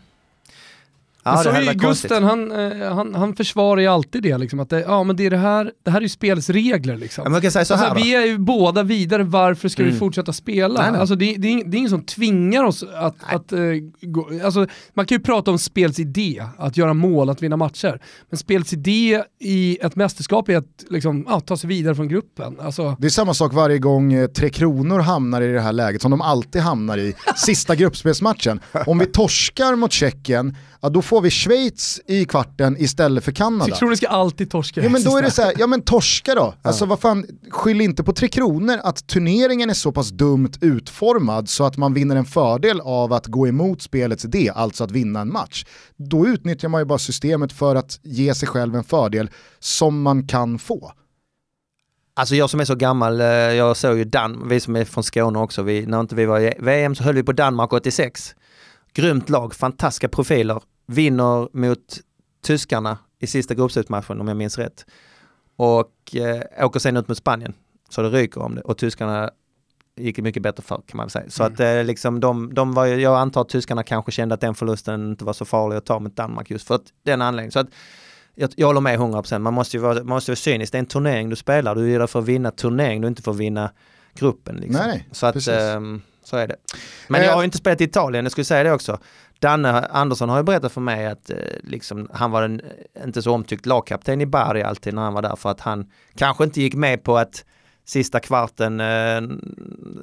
Ja, så det hade är ju. Gusten, han, eh, han, han försvarar ju alltid det, liksom, att det, ja, men det, är det, här, det här är ju spelets regler. Liksom. Ja, men jag kan säga så här alltså, vi är ju båda vidare, varför ska vi Mm. fortsätta spela? Nej, nej. Alltså, det, det, är, det är ingen som tvingar oss att... att eh, gå, alltså, man kan ju prata om spelets idé, att göra mål, att vinna matcher. Men spelets idé i ett mästerskap är att liksom, ja, ta sig vidare från gruppen. Alltså, Det är samma sak varje gång eh, Tre Kronor hamnar i det här läget som de alltid hamnar i, sista gruppspelsmatchen. Om vi torskar mot Tjeckien, ja, då får vi Schweiz i kvarten istället för Kanada. Tre Kronor ska alltid torska. Ja men då är det så här, ja men torska då. Alltså vad fan, skyll inte på Tre Kronor att turneringen är så pass dumt utformad så att man vinner en fördel av att gå emot spelets idé, alltså att vinna en match. Då utnyttjar man ju bara systemet för att ge sig själv en fördel som man kan få. Alltså jag som är så gammal, eh, jag såg ju Dan, vi som är från Skåne också, vi, när inte vi var i VM så höll vi på Danmark 86. Grymt lag, fantastiska profiler, vinner mot tyskarna i sista gruppspelsmatchen om jag minns rätt. Och eh, åker sen ut mot Spanien, så det ryker om det. Och tyskarna gick mycket bättre för kan man säga. Så att eh, liksom de, de var jag antar att tyskarna kanske kände att den förlusten inte var så farlig att ta mot Danmark just för att den anledningen. Så att jag, jag håller med 100%, man måste ju vara, man måste vara cynisk. Det är en turnering du spelar, du är där för att vinna turnering, du är inte för att vinna gruppen. Liksom. Nej, så att, ehm, så är det. Men Eh. jag har ju inte spelat i Italien, jag skulle säga det också. Danne Andersson har ju berättat för mig att eh, liksom, han var en inte så omtyckt lagkapten i Bari alltid när han var där för att han kanske inte gick med på att sista kvarten eh,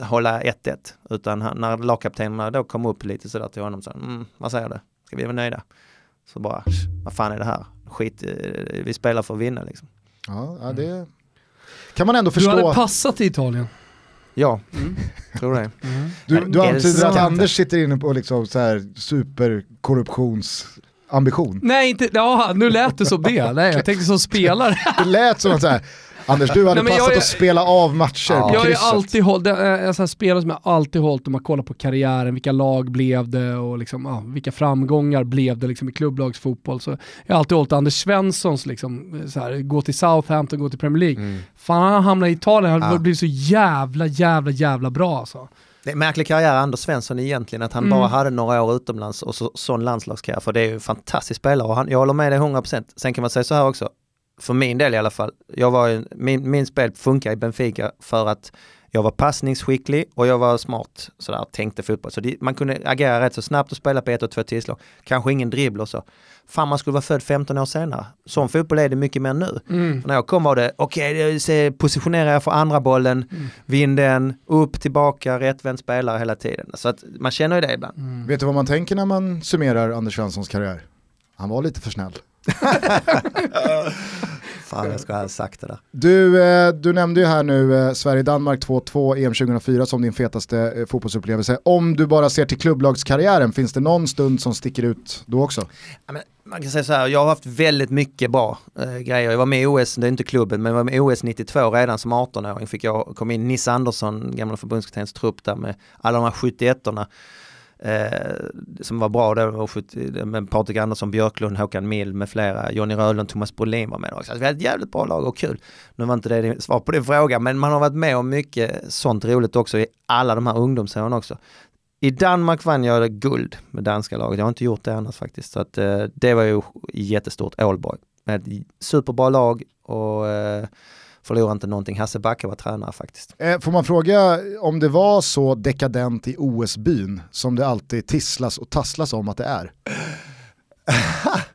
hålla 1-1 utan han, när lagkaptenerna då kom upp lite sådär till honom så mm, vad säger du? Ska vi vara nöjda? Så bara, vad fan är det här? Skit, eh, vi spelar för att vinna liksom. Ja, ja, det kan man ändå Du förstå. hade passat i Italien. Ja, tror det. Du, du antyder att. Anders sitter inne på liksom så här superkorruptionsambition. Nej, inte, ja, nu lät det som det. Nej, jag tänkte som spelare. Det lät som att så här, Anders du hade Nej, passat är- att spela av matcher Ja. på Jag har ju krysset. alltid hållit, det är en sån här spelare som jag alltid hållit om man kollar på karriären, vilka lag blev det och liksom, ja, vilka framgångar blev det liksom i klubblagsfotboll. Så jag har alltid hållit Anders Svenssons, liksom, så här, gå till Southampton, gå till Premier League. Fan han hamnade i Italien, han Ja. blivit så jävla, jävla, jävla bra alltså. Det är märklig karriär Anders Svensson egentligen, att han Mm. bara hade några år utomlands och så, sån landslagskarriär, för det är ju en fantastisk spelare och han, jag håller med dig 100%. Sen kan man säga så här också, för min del i alla fall, jag var min, min spel funkar i Benfica för att jag var passningsskicklig och jag var smart sådär, tänkte fotboll. Så det, man kunde agera rätt så snabbt och spela på ett och två tillslag. Kanske ingen dribbel och så. Fan man skulle vara född 15 år senare. Sån fotboll är det mycket mer nu. Mm. När jag kom var det, okej, okay, positionera er för andra bollen, Mm. vinn den, upp, tillbaka, rättvänd spelare hela tiden. Så att man känner ju det ibland. Mm. Vet du vad man tänker när man summerar Anders Svenssons karriär? Han var lite för snäll. Fan, jag ska ha sagt det där. Du, eh, du nämnde ju här nu eh, Sverige-Danmark 2-2 EM 2004 som din fetaste eh, fotbollsupplevelse. Om du bara ser till klubblagskarriären, finns det någon stund som sticker ut då också? Man kan säga så här, jag har haft väldigt mycket bra eh, grejer. Jag var med i OS, det är inte klubben, men jag var med i OS 92 redan som 18-åring. Fick jag kom in Nisse Andersson, gamla förbundskaptenens trupp där med alla de här 71orna. Eh, som var bra då, 70, med Patrik Andersson, Björklund, Håkan Mild med flera, Jonny Rödlund, Thomas Brolin var med också. Alltså, vi hade ett jävligt bra lag och kul. Nu var inte det svar på din fråga, men man har varit med om mycket sånt roligt också i alla de här ungdomsåren också. I Danmark vann jag guld med danska laget. Jag har inte gjort det annars faktiskt. Så att, eh, det var ju jättestort. Ålborg. med ett superbra lag och eh, förlorar inte någonting. Hasse Backe var tränare faktiskt. Eh, får man fråga om det var så dekadent i OS-byn som det alltid tisslas och tasslas om att det är?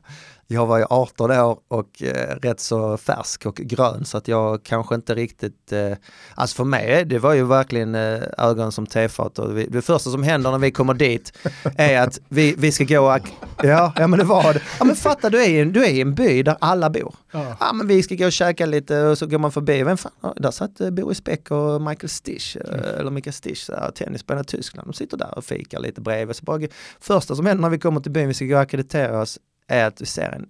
Jag var ju 18 år och eh, rätt så färsk och grön så att jag kanske inte riktigt, eh, alltså för mig det var ju verkligen eh, ögon som tefat och vi, det första som händer när vi kommer dit är att vi, vi ska gå, ja, ja men det var det. Ja men fatta du är, i en, du är i en by där alla bor. Ja. ja. men vi ska gå och käka lite och så går man förbi, vem fan, där satt eh, Boris Beck och Michael Stich, eh, mm. eller Mikael Stich, tennisspelare i Tyskland, de sitter där och fikar lite bredvid. Så bara, första som händer när vi kommer till byn, vi ska gå och akkreditera oss, är att du ser en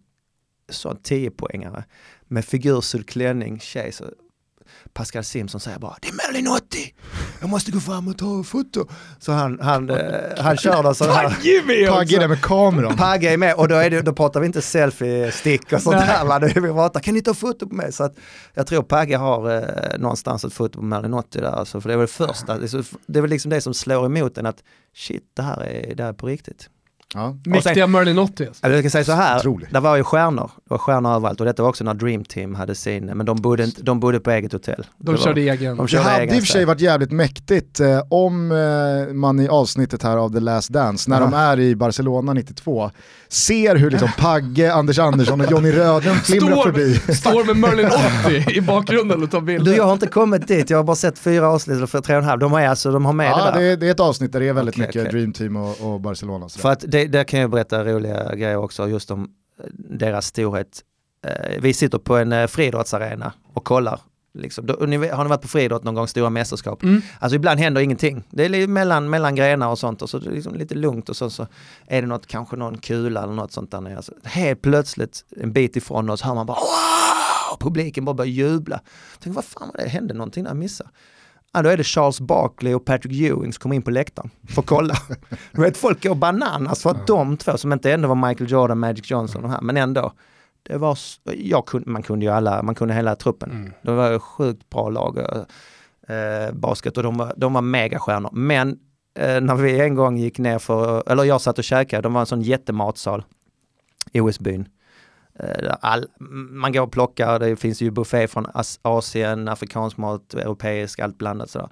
sån 10-poängare med figursud klänning, tjej, så Pascal Simpson säger bara det är Merlin 80, jag måste gå fram och ta foto. Så han, han, eh, han kör då sån här. Pagge är där med kameran. Pagge är med och då, är det, då pratar vi inte selfie-stick och sånt där. Va? Vi pratar, kan ni ta foto på mig? Så att jag tror Pagge har eh, någonstans ett foto på Merlin 80 där. Alltså, för det är väl första, det är väl liksom det som slår emot en att shit, det här är, det här är på riktigt. Ja. Mäktiga Merlin 80 alltså. Jag kan säga så här, Otroligt. det var ju stjärnor. Det var stjärnor överallt och detta var också när Dream Team hade sin, men de bodde, inte, de bodde på eget hotell. De det körde var, egen. De körde det hade i och för sig varit jävligt mäktigt eh, om eh, man i avsnittet här av The Last Dance, när ja. de är i Barcelona 92, ser hur liksom Pagge, Anders Andersson och Johnny Rödlund flimrar förbi. Står med Merlin 80 i bakgrunden och tar bilder. Du, jag har inte kommit dit, jag har bara sett fyra avsnitt, eller för tre och en halv. De, är alltså, de har med ja, det där. Det, det är ett avsnitt där det är väldigt okay, mycket okay. Dream Team och, och Barcelona. Så. För att det, där kan jag berätta roliga grejer också, just om eh, deras storhet. Eh, vi sitter på en eh, friidrottsarena och kollar Liksom, har ni varit på friidrott någon gång, stora mästerskap? Mm. Alltså ibland händer ingenting. Det är mellan, mellan grenar och sånt och så det är liksom lite lugnt och så, så är det något, kanske någon kula eller något sånt där nere. Alltså, helt plötsligt en bit ifrån oss hör man bara wow! Publiken bara börjar jubla. Tänk, vad fan var det? Hände någonting där jag missade? Ja, då är det Charles Barkley och Patrick Ewing som kommer in på läktaren för att kolla. du vet, folk går bananas för att de två, som inte ändå var Michael Jordan, Magic Johnson och här, men ändå, det var, jag kunde, man kunde ju alla, man kunde hela truppen. Mm. Det var ett sjukt bra lag, eh, basket och de var, de var megastjärnor. Men eh, när vi en gång gick ner för, eller jag satt och käkade, de var en sån jättematsal i OS-byn. Eh, all, man går och plockar, det finns ju buffé från Asien, afrikansk mat, europeisk, allt blandat sådär.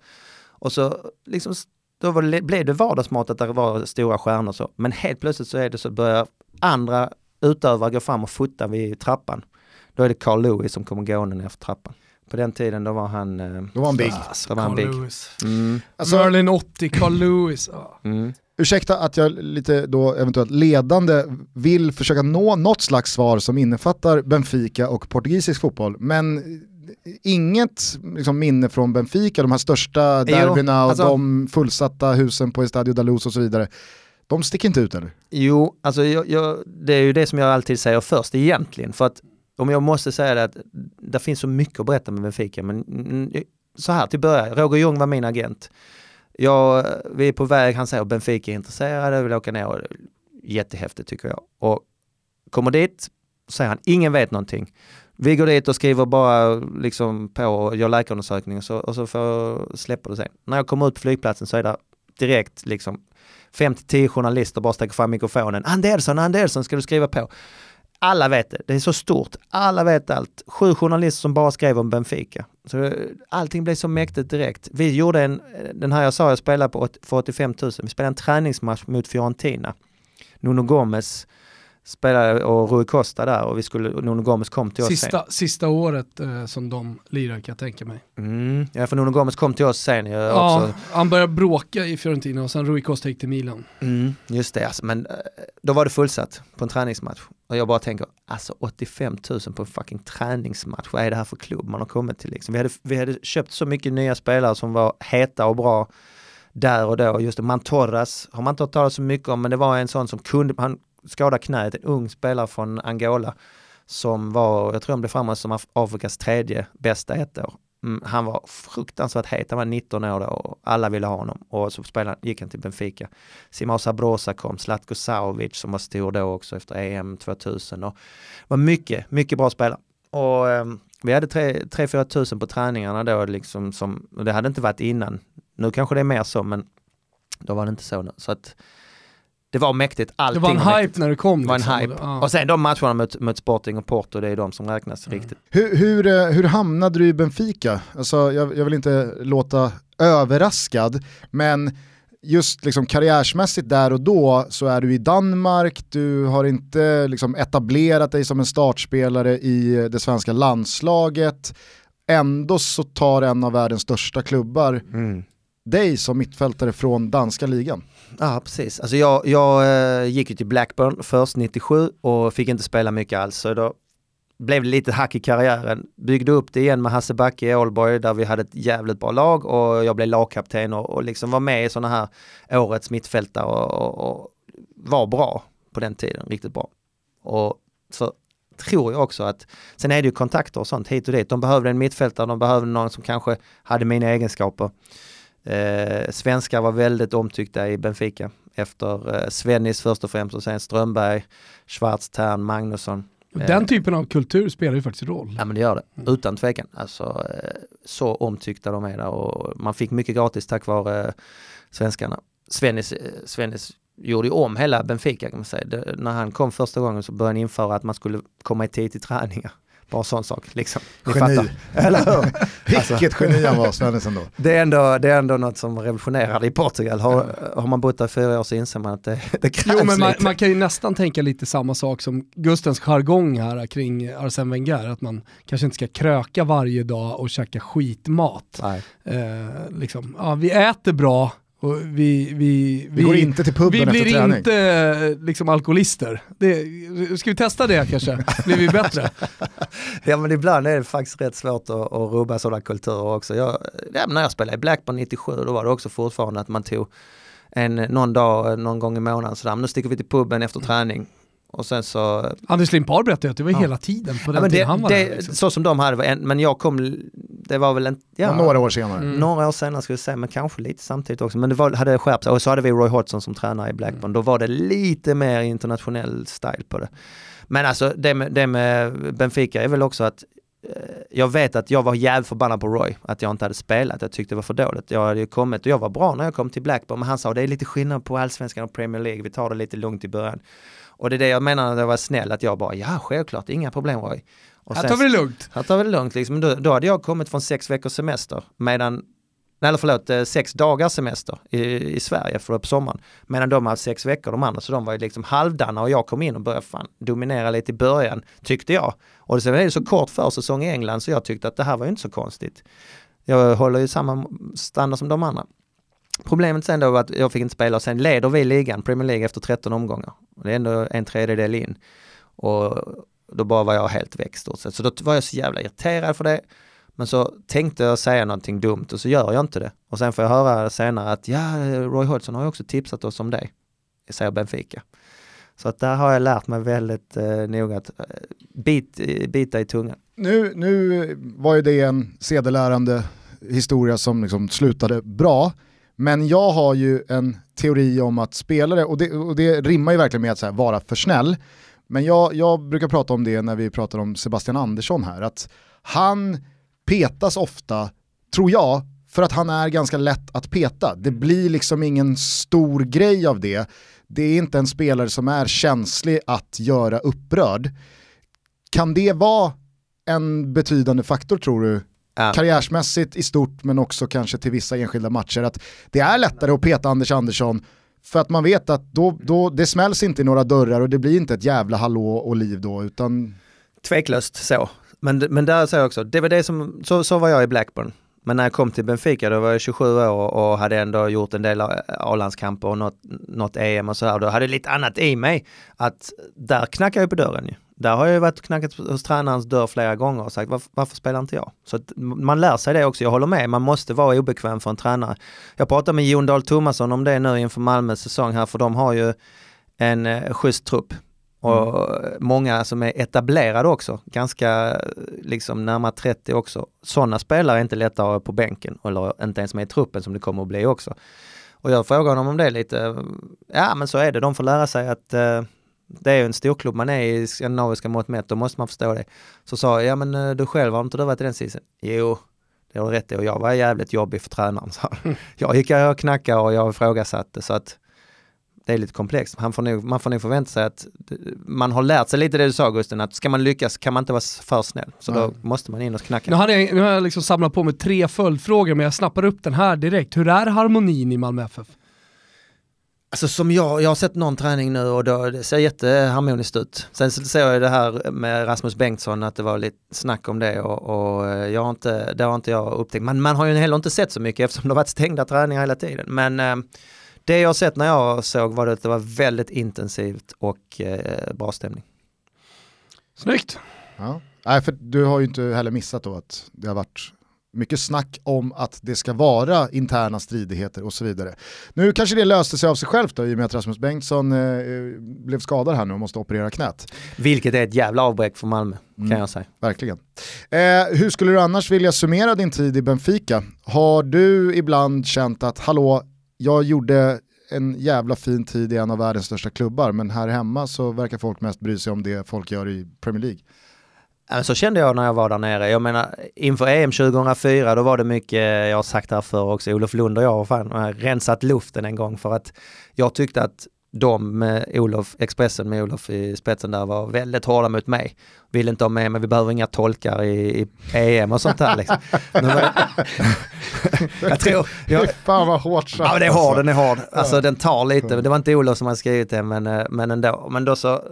Och så liksom, då var det, blev det vardagsmat att det var stora stjärnor så. Men helt plötsligt så är det så börjar andra utövare gå fram och fota vid trappan. Då är det Carl Lewis som kommer gående ner för trappan. På den tiden då var han... Eh, då var han big. Alltså, då var han big. Lewis. Mm. Alltså, Merlin 80, Carl Lewis. Mm. Ursäkta att jag lite då eventuellt ledande vill försöka nå något slags svar som innefattar Benfica och portugisisk fotboll, men inget liksom, minne från Benfica, de här största derbyna och alltså, de fullsatta husen på Estadio Dalus och så vidare. De sticker inte ut eller? Jo, alltså jag, jag, det är ju det som jag alltid säger först egentligen. För att om jag måste säga det att det finns så mycket att berätta med Benfica. Men så här till början, Roger Ljung var min agent. Jag, vi är på väg, han säger Benfica är intresserade, vill åka ner. Jättehäftigt tycker jag. Och kommer dit, säger han, ingen vet någonting. Vi går dit och skriver bara liksom på och gör läkarundersökning och så, och så får, släpper det sen. När jag kommer ut på flygplatsen så är det direkt liksom 5-10 journalister bara sträcker fram mikrofonen. Andersson, Andersson ska du skriva på. Alla vet det, det är så stort, alla vet allt. Sju journalister som bara skrev om Benfica. Så allting blev så mäktigt direkt. Vi gjorde en, den här jag sa jag spelade på för 85 000, vi spelade en träningsmatch mot Fiorentina. Nuno Gomes spelade och Rui Costa där och vi skulle, Nuno Gomes kom till oss sista, sen. Sista året eh, som de lirade kan jag tänka mig. Mm, ja för Nuno Gomes kom till oss sen. Jag ja, också. han började bråka i Fiorentina och sen Rui Costa gick till Milan. Mm, just det, alltså, men eh, då var det fullsatt på en träningsmatch. Och jag bara tänker, alltså 85 000 på en fucking träningsmatch, vad är det här för klubb man har kommit till liksom? Vi hade, vi hade köpt så mycket nya spelare som var heta och bra där och då. Just det, Mantorras har man inte hört talas så mycket om, men det var en sån som kunde, han skadade knät, en ung spelare från Angola som var, jag tror han blev framme som Afrikas tredje bästa ett år. Mm, han var fruktansvärt het, han var 19 år då och alla ville ha honom och så spelade, gick han till Benfica. Simao Sabrosa kom, Zlatko Saovic som var stor då också efter EM 2000 och var mycket, mycket bra spelare. Och eh, vi hade 3-4 tusen på träningarna då liksom som, och det hade inte varit innan. Nu kanske det är mer så men då var det inte så. Nu. Så att det var mäktigt. Allting Det var en hype när det kom. Det var en liksom. hype. Ja. Och sen de matcherna mot, mot Sporting och Porto, det är de som räknas riktigt. Hur, hur, eh, hur hamnade du i Benfica? Alltså, jag, jag vill inte låta överraskad, men just liksom karriärsmässigt där och då så är du i Danmark, du har inte liksom etablerat dig som en startspelare i det svenska landslaget. Ändå så tar en av världens största klubbar Mm. dig som mittfältare från danska ligan. Ja, precis. Alltså jag, jag eh, gick ju till Blackburn först 97 och fick inte spela mycket alls. Så då blev det lite hack i karriären. Byggde upp det igen med Hasse Backe i Ålborg där vi hade ett jävligt bra lag och jag blev lagkapten och, och liksom var med i sådana här årets mittfältare och, och, och var bra på den tiden, riktigt bra. Och så tror jag också att, sen är det ju kontakter och sånt hit och dit. De behövde en mittfältare, de behövde någon som kanske hade mina egenskaper. Eh, svenskar var väldigt omtyckta i Benfica efter eh, Svennis först och främst och sen Strömberg, Schwarz, Tern, Magnusson. Den typen av kultur spelar ju faktiskt roll. Ja men det gör det, utan tvekan. Alltså, eh, så omtyckta de är där och man fick mycket gratis tack vare eh, svenskarna. Svennis, eh, Svennis gjorde ju om hela Benfica kan man säga. Det, när han kom första gången så började han införa att man skulle komma i tid till träningar. Bara sån sak liksom. Ni Geni. fattar. Eller hur? Vilket geni han var, Svennis ändå. Det är, ändå, det är ändå något som revolutionerade i Portugal. Har, har man bott där fyra år så inser man att det, det krävs Jo men man, lite. man kan ju nästan tänka lite samma sak som Gustens jargong här kring Arsene Wenger, att man kanske inte ska kröka varje dag och käka skitmat. Nej. Eh, liksom, ja, vi äter bra och vi, vi, Vi går inte till puben vi efter blir träning. inte eh, liksom alkalister. Det, ska vi testa det kanske? Blir vi bättre? Ja men ibland är det faktiskt rätt svårt att, att rubba sådana kulturer också. Jag, ja, när jag spelade i Blackburn 97 då var det också fortfarande att man tog en, någon dag, någon gång i månaden sådär, men nu sticker vi till puben efter träning. Och sen så... Anders Limpar berättade att det var Ja. hela tiden på Ja, den men tiden det, han var det, där. Liksom. Så som de hade, var en- men jag kom, det var väl en... Ja, Några år senare. Mm. Några år senare skulle jag säga, men kanske lite samtidigt också. Men det var, hade skärpt sig. Och så hade vi Roy Hodgson som tränare i Blackburn. Mm. Då var det lite mer internationell style på det. Men alltså det med, det med Benfica är väl också att eh, jag vet att jag var jävligt förbannad på Roy, att jag inte hade spelat. Jag tyckte det var för dåligt. Jag hade ju kommit och jag var bra när jag kom till Blackburn, men han sa det är lite skillnad på allsvenskan och Premier League, vi tar det lite lugnt i början. Och det är det jag menar när jag var snäll, att jag bara, ja självklart, inga problem Roy. Och Här tar vi det lugnt. här tar vi det lugnt liksom. Då, då hade jag kommit från sex veckors semester medan Nej, eller förlåt, eh, sex dagars semester i, i Sverige för på sommaren. Medan de hade sex veckor de andra, så de var ju liksom halvdana och jag kom in och började fan dominera lite i början, tyckte jag. Och sen är det så kort försäsong i England så jag tyckte att det här var ju inte så konstigt. Jag håller ju samma standard som de andra. Problemet sen då var att jag fick inte spela och sen leder vi ligan, Premier League, efter 13 omgångar. Och det är ändå en tredjedel in. Och då bara var jag helt väck stort sett. Så då var jag så jävla irriterad för det. Men så tänkte jag säga någonting dumt och så gör jag inte det. Och sen får jag höra senare att ja, Roy Hodgson har ju också tipsat oss om det. Säger Benfica. Så att där har jag lärt mig väldigt eh, noga att eh, bit, eh, bita i tungan. Nu, nu var ju det en sedelärande historia som liksom slutade bra. Men jag har ju en teori om att spelare, och det, och det rimmar ju verkligen med att här, vara för snäll, men jag, jag brukar prata om det när vi pratar om Sebastian Andersson här, att han petas ofta, tror jag, för att han är ganska lätt att peta. Det blir liksom ingen stor grej av det. Det är inte en spelare som är känslig att göra upprörd. Kan det vara en betydande faktor tror du? Ja. Karriärsmässigt i stort men också kanske till vissa enskilda matcher. Att det är lättare att peta Anders Andersson för att man vet att då, då, det smälls inte i några dörrar och det blir inte ett jävla hallå och liv då utan Tveklöst så. Men, men där säger jag också, det var det som, så, så var jag i Blackburn. Men när jag kom till Benfica då var jag 27 år och hade ändå gjort en del A-landskamper och något, något EM och så här. Då hade jag lite annat i mig. Att där knackar jag på dörren ju. Där har jag ju varit knackat hos tränarens dörr flera gånger och sagt varför, varför spelar inte jag? Så att man lär sig det också, jag håller med, man måste vara obekväm för en tränare. Jag pratade med Jon Dahl Tomasson om det nu inför Malmös säsong här, för de har ju en eh, schysst trupp. Och många som är etablerade också, ganska liksom närmare 30 också. Sådana spelare är inte lättare på bänken eller inte ens med i truppen som det kommer att bli också. Och jag frågade honom om det lite. Ja men så är det, de får lära sig att eh, det är ju en storklubb man är i skandinaviska mått mätt, då måste man förstå det. Så sa jag, ja men eh, du själv har inte du varit i den sitsen? Jo, det har du rätt i och jag var jävligt jobbig för tränaren. Så. Jag gick och knackade och jag ifrågasatte så att det är lite komplext. Han får nog, man får nog förvänta sig att man har lärt sig lite det du sa Gusten, att ska man lyckas kan man inte vara för snäll. Så då måste man in och knacka. Nu, hade jag, nu har jag liksom samlat på mig tre följdfrågor men jag snappar upp den här direkt. Hur är harmonin i Malmö FF? Alltså som jag, jag har sett någon träning nu och då, det ser jätteharmoniskt ut. Sen så ser jag det här med Rasmus Bengtsson att det var lite snack om det och, och jag har inte, det har inte jag upptäckt. Men man har ju heller inte sett så mycket eftersom det har varit stängda träningar hela tiden. Men eh, det jag har sett när jag såg var det att det var väldigt intensivt och eh, bra stämning. Snyggt! Ja. Nej, för du har ju inte heller missat då att det har varit mycket snack om att det ska vara interna stridigheter och så vidare. Nu kanske det löste sig av sig självt då, i och med att Rasmus Bengtsson eh, blev skadad här nu och måste operera knät. Vilket är ett jävla avbräck för Malmö, mm. kan jag säga. Verkligen. Eh, hur skulle du annars vilja summera din tid i Benfica? Har du ibland känt att, hallå, jag gjorde en jävla fin tid i en av världens största klubbar, men här hemma så verkar folk mest bry sig om det folk gör i Premier League. Så kände jag när jag var där nere. Jag menar, inför EM 2004 då var det mycket, jag har sagt det här förr också, Olof Lund och jag har fan rensat luften en gång för att jag tyckte att de med Olof, Expressen med Olof i spetsen där var väldigt hårda mot mig. Vill inte ha med mig, vi behöver inga tolkar i, i EM och sånt här liksom. jag, jag tror... Jag, fan vad hårt sagt. Ja det är hård, den är hård. Alltså den tar lite, det var inte Olof som hade skrivit det men, eh, men ändå. Men då så,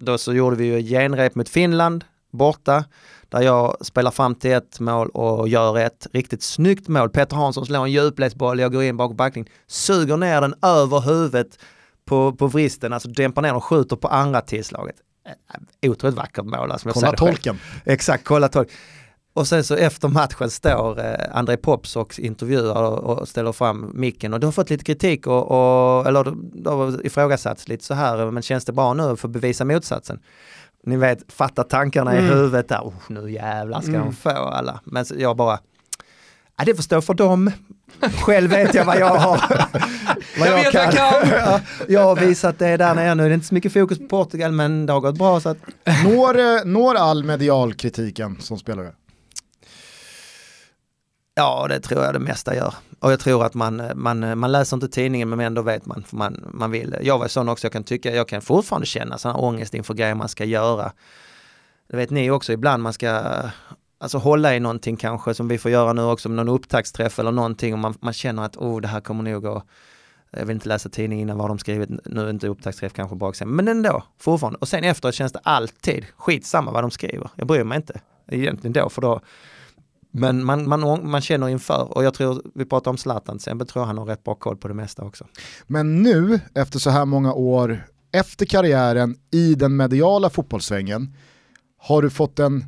då så gjorde vi ju genrep mot Finland borta där jag spelar fram till ett mål och gör ett riktigt snyggt mål. Peter Hansson slår en djupledsboll, jag går in bakom backning, suger ner den över huvudet på, på vristen, alltså dämpar ner och skjuter på andra tillslaget. Otroligt vackert mål. Alltså, kolla tolken. Exakt, kolla tolken. Och sen så efter matchen står eh, André Pops och intervjuar och, och, ställer fram micken och du har fått lite kritik och, och eller du har ifrågasatts lite så här, men känns det bra nu för att bevisa motsatsen? Ni vet, fatta tankarna mm. i huvudet där, oh, nu jävlar ska mm. de få alla. Men jag bara, ja, det får stå för dem. Själv vet jag vad jag har. vad jag, jag, kan. jag kan. jag har visat det där nere nu. Det är inte så mycket fokus på Portugal men det har gått bra. Så att... når, eh, når all medialkritiken som spelare? Ja, det tror jag det mesta gör. Och jag tror att man, man, man läser inte tidningen men ändå vet man, för man, man vill. Jag var sån också, jag kan tycka, jag kan fortfarande känna sån ångest inför grejer man ska göra. Det vet ni också, ibland man ska alltså hålla i någonting kanske som vi får göra nu också, med någon upptaktsträff eller någonting och man, man känner att oh, det här kommer nog gå jag vill inte läsa tidningen innan vad de skrivit, nu är inte upptaktsträff kanske bra exempel, men ändå, fortfarande. Och sen efteråt känns det alltid skitsamma vad de skriver. Jag bryr mig inte egentligen då, för då, men man, man, man känner inför och jag tror, vi pratar om Zlatan exempel, tror han har rätt bra koll på det mesta också. Men nu, efter så här många år, efter karriären i den mediala fotbollssvängen, har du fått en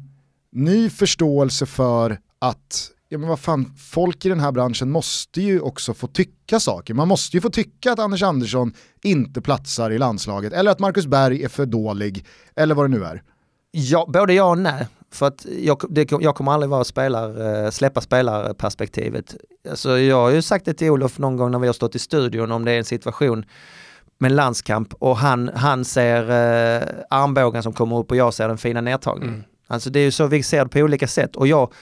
ny förståelse för att ja men vad fan, folk i den här branschen måste ju också få tycka saker. Man måste ju få tycka att Anders Andersson inte platsar i landslaget, eller att Marcus Berg är för dålig, eller vad det nu är. Ja, både ja och nej. För att jag, det, jag kommer aldrig vara spelar, släppa spelarperspektivet. Alltså jag har ju sagt det till Olof någon gång när vi har stått i studion om det är en situation med landskamp och han, han ser eh, armbågen som kommer upp och jag ser den fina nedtagningen. Mm. Alltså det är ju så vi ser det på olika sätt och jag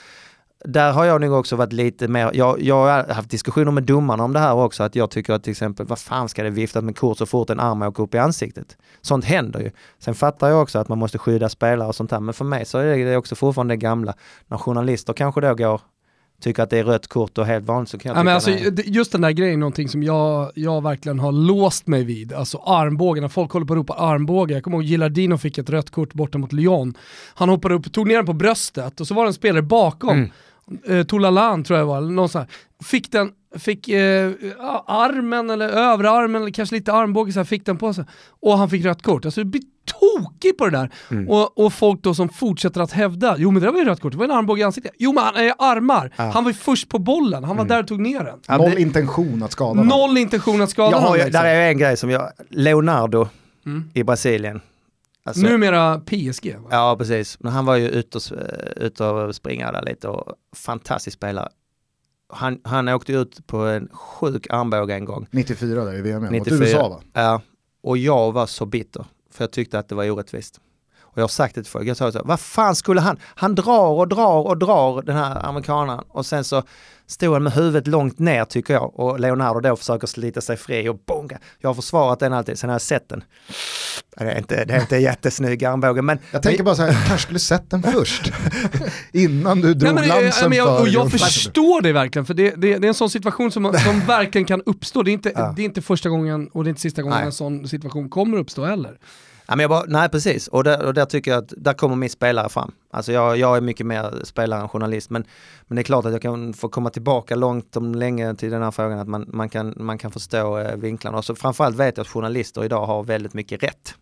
där har jag nog också varit lite mer, jag, jag har haft diskussioner med domarna om det här också, att jag tycker att till exempel, vad fan ska det viftas med kort så fort en arm åker upp i ansiktet? Sånt händer ju. Sen fattar jag också att man måste skydda spelare och sånt här, men för mig så är det också fortfarande det gamla. När journalister kanske då går tycker att det är rött kort och helt vanligt så kan jag ja, men alltså, Just den där grejen är någonting som jag, jag verkligen har låst mig vid. Alltså armbågen, när folk håller på att ropa armbåge. Jag kommer ihåg Gilardino fick ett rött kort borta mot Lyon. Han hoppade upp, tog ner den på bröstet och så var det en spelare bakom. Mm eh, Tolalan tror jag var, någon sån här. Fick den, fick eh, armen eller överarmen eller kanske lite armbåge så här, fick den på sig. Och han fick rött kort. Alltså det blir tokig på det där. Mm. Och, och, folk då som fortsätter att hävda, jo men det var ju rött kort, det var en armbåge i ansiktet. Jo men han är armar, ah. han var ju först på bollen, han var mm. där och tog ner den. Noll intention att skada Noll honom. intention att skada honom. Liksom. Där är en grej som jag, Leonardo mm. i Brasilien, Alltså, Numera PSG va? Ja precis, men han var ju ute och, ute och springa där lite och fantastisk spelare. Han, han åkte ut på en sjuk armbåge en gång. 94 där i VM, 94, mot USA va? Ja, och jag var så bitter för jag tyckte att det var orättvist. Och jag har sagt det till folk, jag sa så, vad fan skulle han, han drar och drar och drar den här amerikanen och sen så stod han med huvudet långt ner tycker jag och Leonardo då försöker slita sig fri och bonga. Jag har försvarat den alltid, sen har jag sett den. Det är inte, det är inte jättesnygg armbåge men... Jag tänker bara så här, jag kanske skulle sett den först. Innan du drog Nej, men, lansen men jag, för och jag förstår det verkligen, för det, det, det är en sån situation som, som verkligen kan uppstå. Det är, inte, Ja. det är inte första gången och det är inte sista gången Nej. en sån situation kommer uppstå heller. Ja, men jag bara, nej precis, och där, och där tycker jag att där kommer min spelare fram. Alltså jag, jag är mycket mer spelare än journalist men, men det är klart att jag kan få komma tillbaka långt om länge till den här frågan att man, man, kan, man kan förstå eh, vinklarna. Och så framförallt vet jag att journalister idag har väldigt mycket rätt.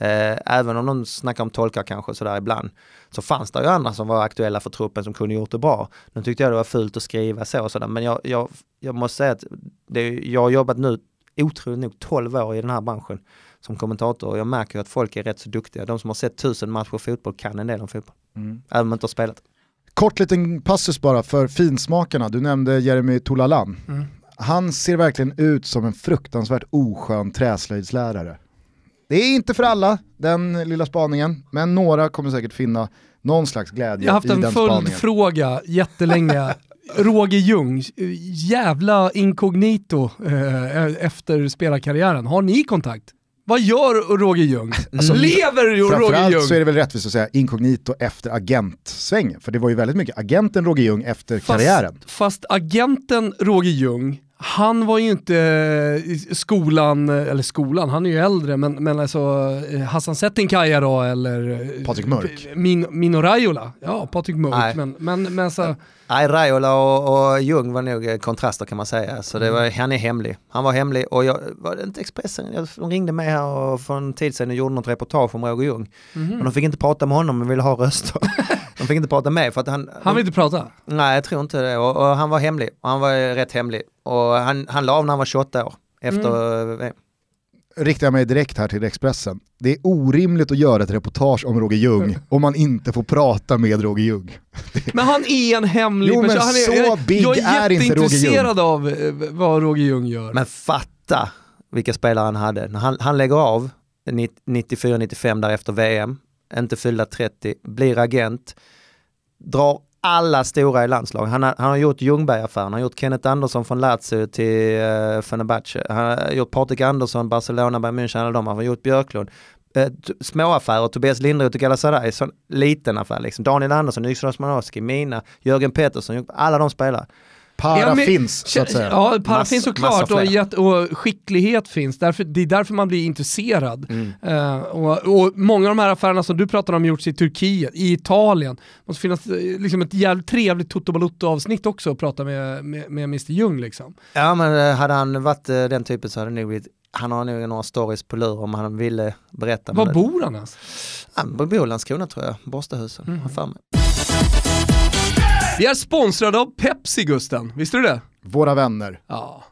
Eh, även om de snackar om tolkar kanske sådär ibland så fanns det ju andra som var aktuella för truppen som kunde gjort det bra. Nu tyckte jag det var fult att skriva så och sådär men jag, jag, jag måste säga att det, jag har jobbat nu otroligt nog 12 år i den här branschen som kommentator och jag märker ju att folk är rätt så duktiga. De som har sett tusen matcher fotboll kan en del om fotboll. Mm. Även om de inte har spelat. Kort liten passus bara för finsmakarna, du nämnde Jeremy Tolalan. Mm. Han ser verkligen ut som en fruktansvärt oskön träslöjdslärare. Det är inte för alla, den lilla spaningen, men några kommer säkert finna någon slags glädje Jag har haft i en den spaningen. följdfråga jättelänge. Roger Ljung, jävla inkognito eh, efter spelarkarriären. Har ni kontakt? Vad gör Roger Ljung? Alltså, Lever Roger Framförallt Ljung? så är det väl rättvist att säga inkognito efter agentsvängen, för det var ju väldigt mycket agenten Roger Ljung efter karriären. Fast agenten Roger Ljung, han var ju inte i skolan, eller skolan, han är ju äldre, men, men alltså eh, Hassan Settinkaja då eller eh, Patrik Mörk. Min, Mino Raiola, ja Patrik Mörk, Nej. men, men, men så, Nej, Raiola och, och Jung var nog eh, kontraster kan man säga. Så det var, Mm. han är hemlig. Han var hemlig och jag, var det inte Expressen? De ringde mig här och för en tid sedan och gjorde något reportage om Roger Ljung. Mhm. Men de fick inte prata med honom, men ville ha röster. de fick inte prata med för att han... han vill inte prata. Nej, jag tror inte det. Och, och han var hemlig. Och han var eh, rätt hemlig. Och han, han la av när han var 28 år. Efter... Mm. eh, Riktar jag mig direkt här till Expressen. Det är orimligt att göra ett reportage om Roger Ljung om man inte får prata med Roger Ljung. Men han är en hemlig Jo, men person. Han är, så jag, big jag är är inte Roger jätteintresserad av eh, vad Roger Ljung gör. Men fatta vilka spelare han hade. Han, han lägger av 94-95 där efter VM, inte fyllda 30, blir agent, drar alla stora i landslag. Han har, han har gjort Ljungberg-affären, han har gjort Kenneth Andersson från Lazio till uh, Fenerbahce, han har gjort Patrik Andersson, Barcelona, Bayern München, alla de, han har gjort Björklund. Uh, små affärer, Tobias Lindroth och Galatasaray, sån liten affär liksom. Daniel Andersson, Yxel Osmanowski, Mina, Jörgen Pettersson, alla de spelar. Para Ja, men- finns så att säga. Ja, para Mass- finns såklart och, och skicklighet finns. Därför, det är därför man blir intresserad. Eh, och, och många av de här affärerna som du pratar om gjorts i Turkiet, i Italien. Det måste finnas eh, liksom ett jävligt trevligt Toto Balotto avsnitt också att prata med, med, med Mr Ljung liksom. Ja men eh, hade han varit den typen så hade det nog blivit, han har nog några stories på lur om han ville berätta. Var bor han ens? Han bor i Landskrona tror jag, Borstahusen. Mm. för mig. Vi är sponsrade av Pepsi Gusten, visste du det? Våra vänner. Ja,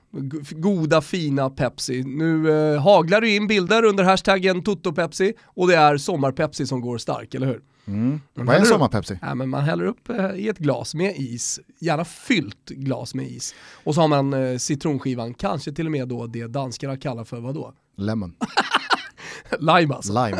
goda fina Pepsi. Nu eh, haglar det in bilder under hashtaggen TotoPepsi och det är sommar-Pepsi som går stark, eller hur? Mm. Vad är en sommar-Pepsi? Ja, men man häller upp eh, i ett glas med is, gärna fyllt glas med is. Och så har man eh, citronskivan, kanske till och med då det danskarna kallar för vadå? Lemon. Lime alltså. Lime.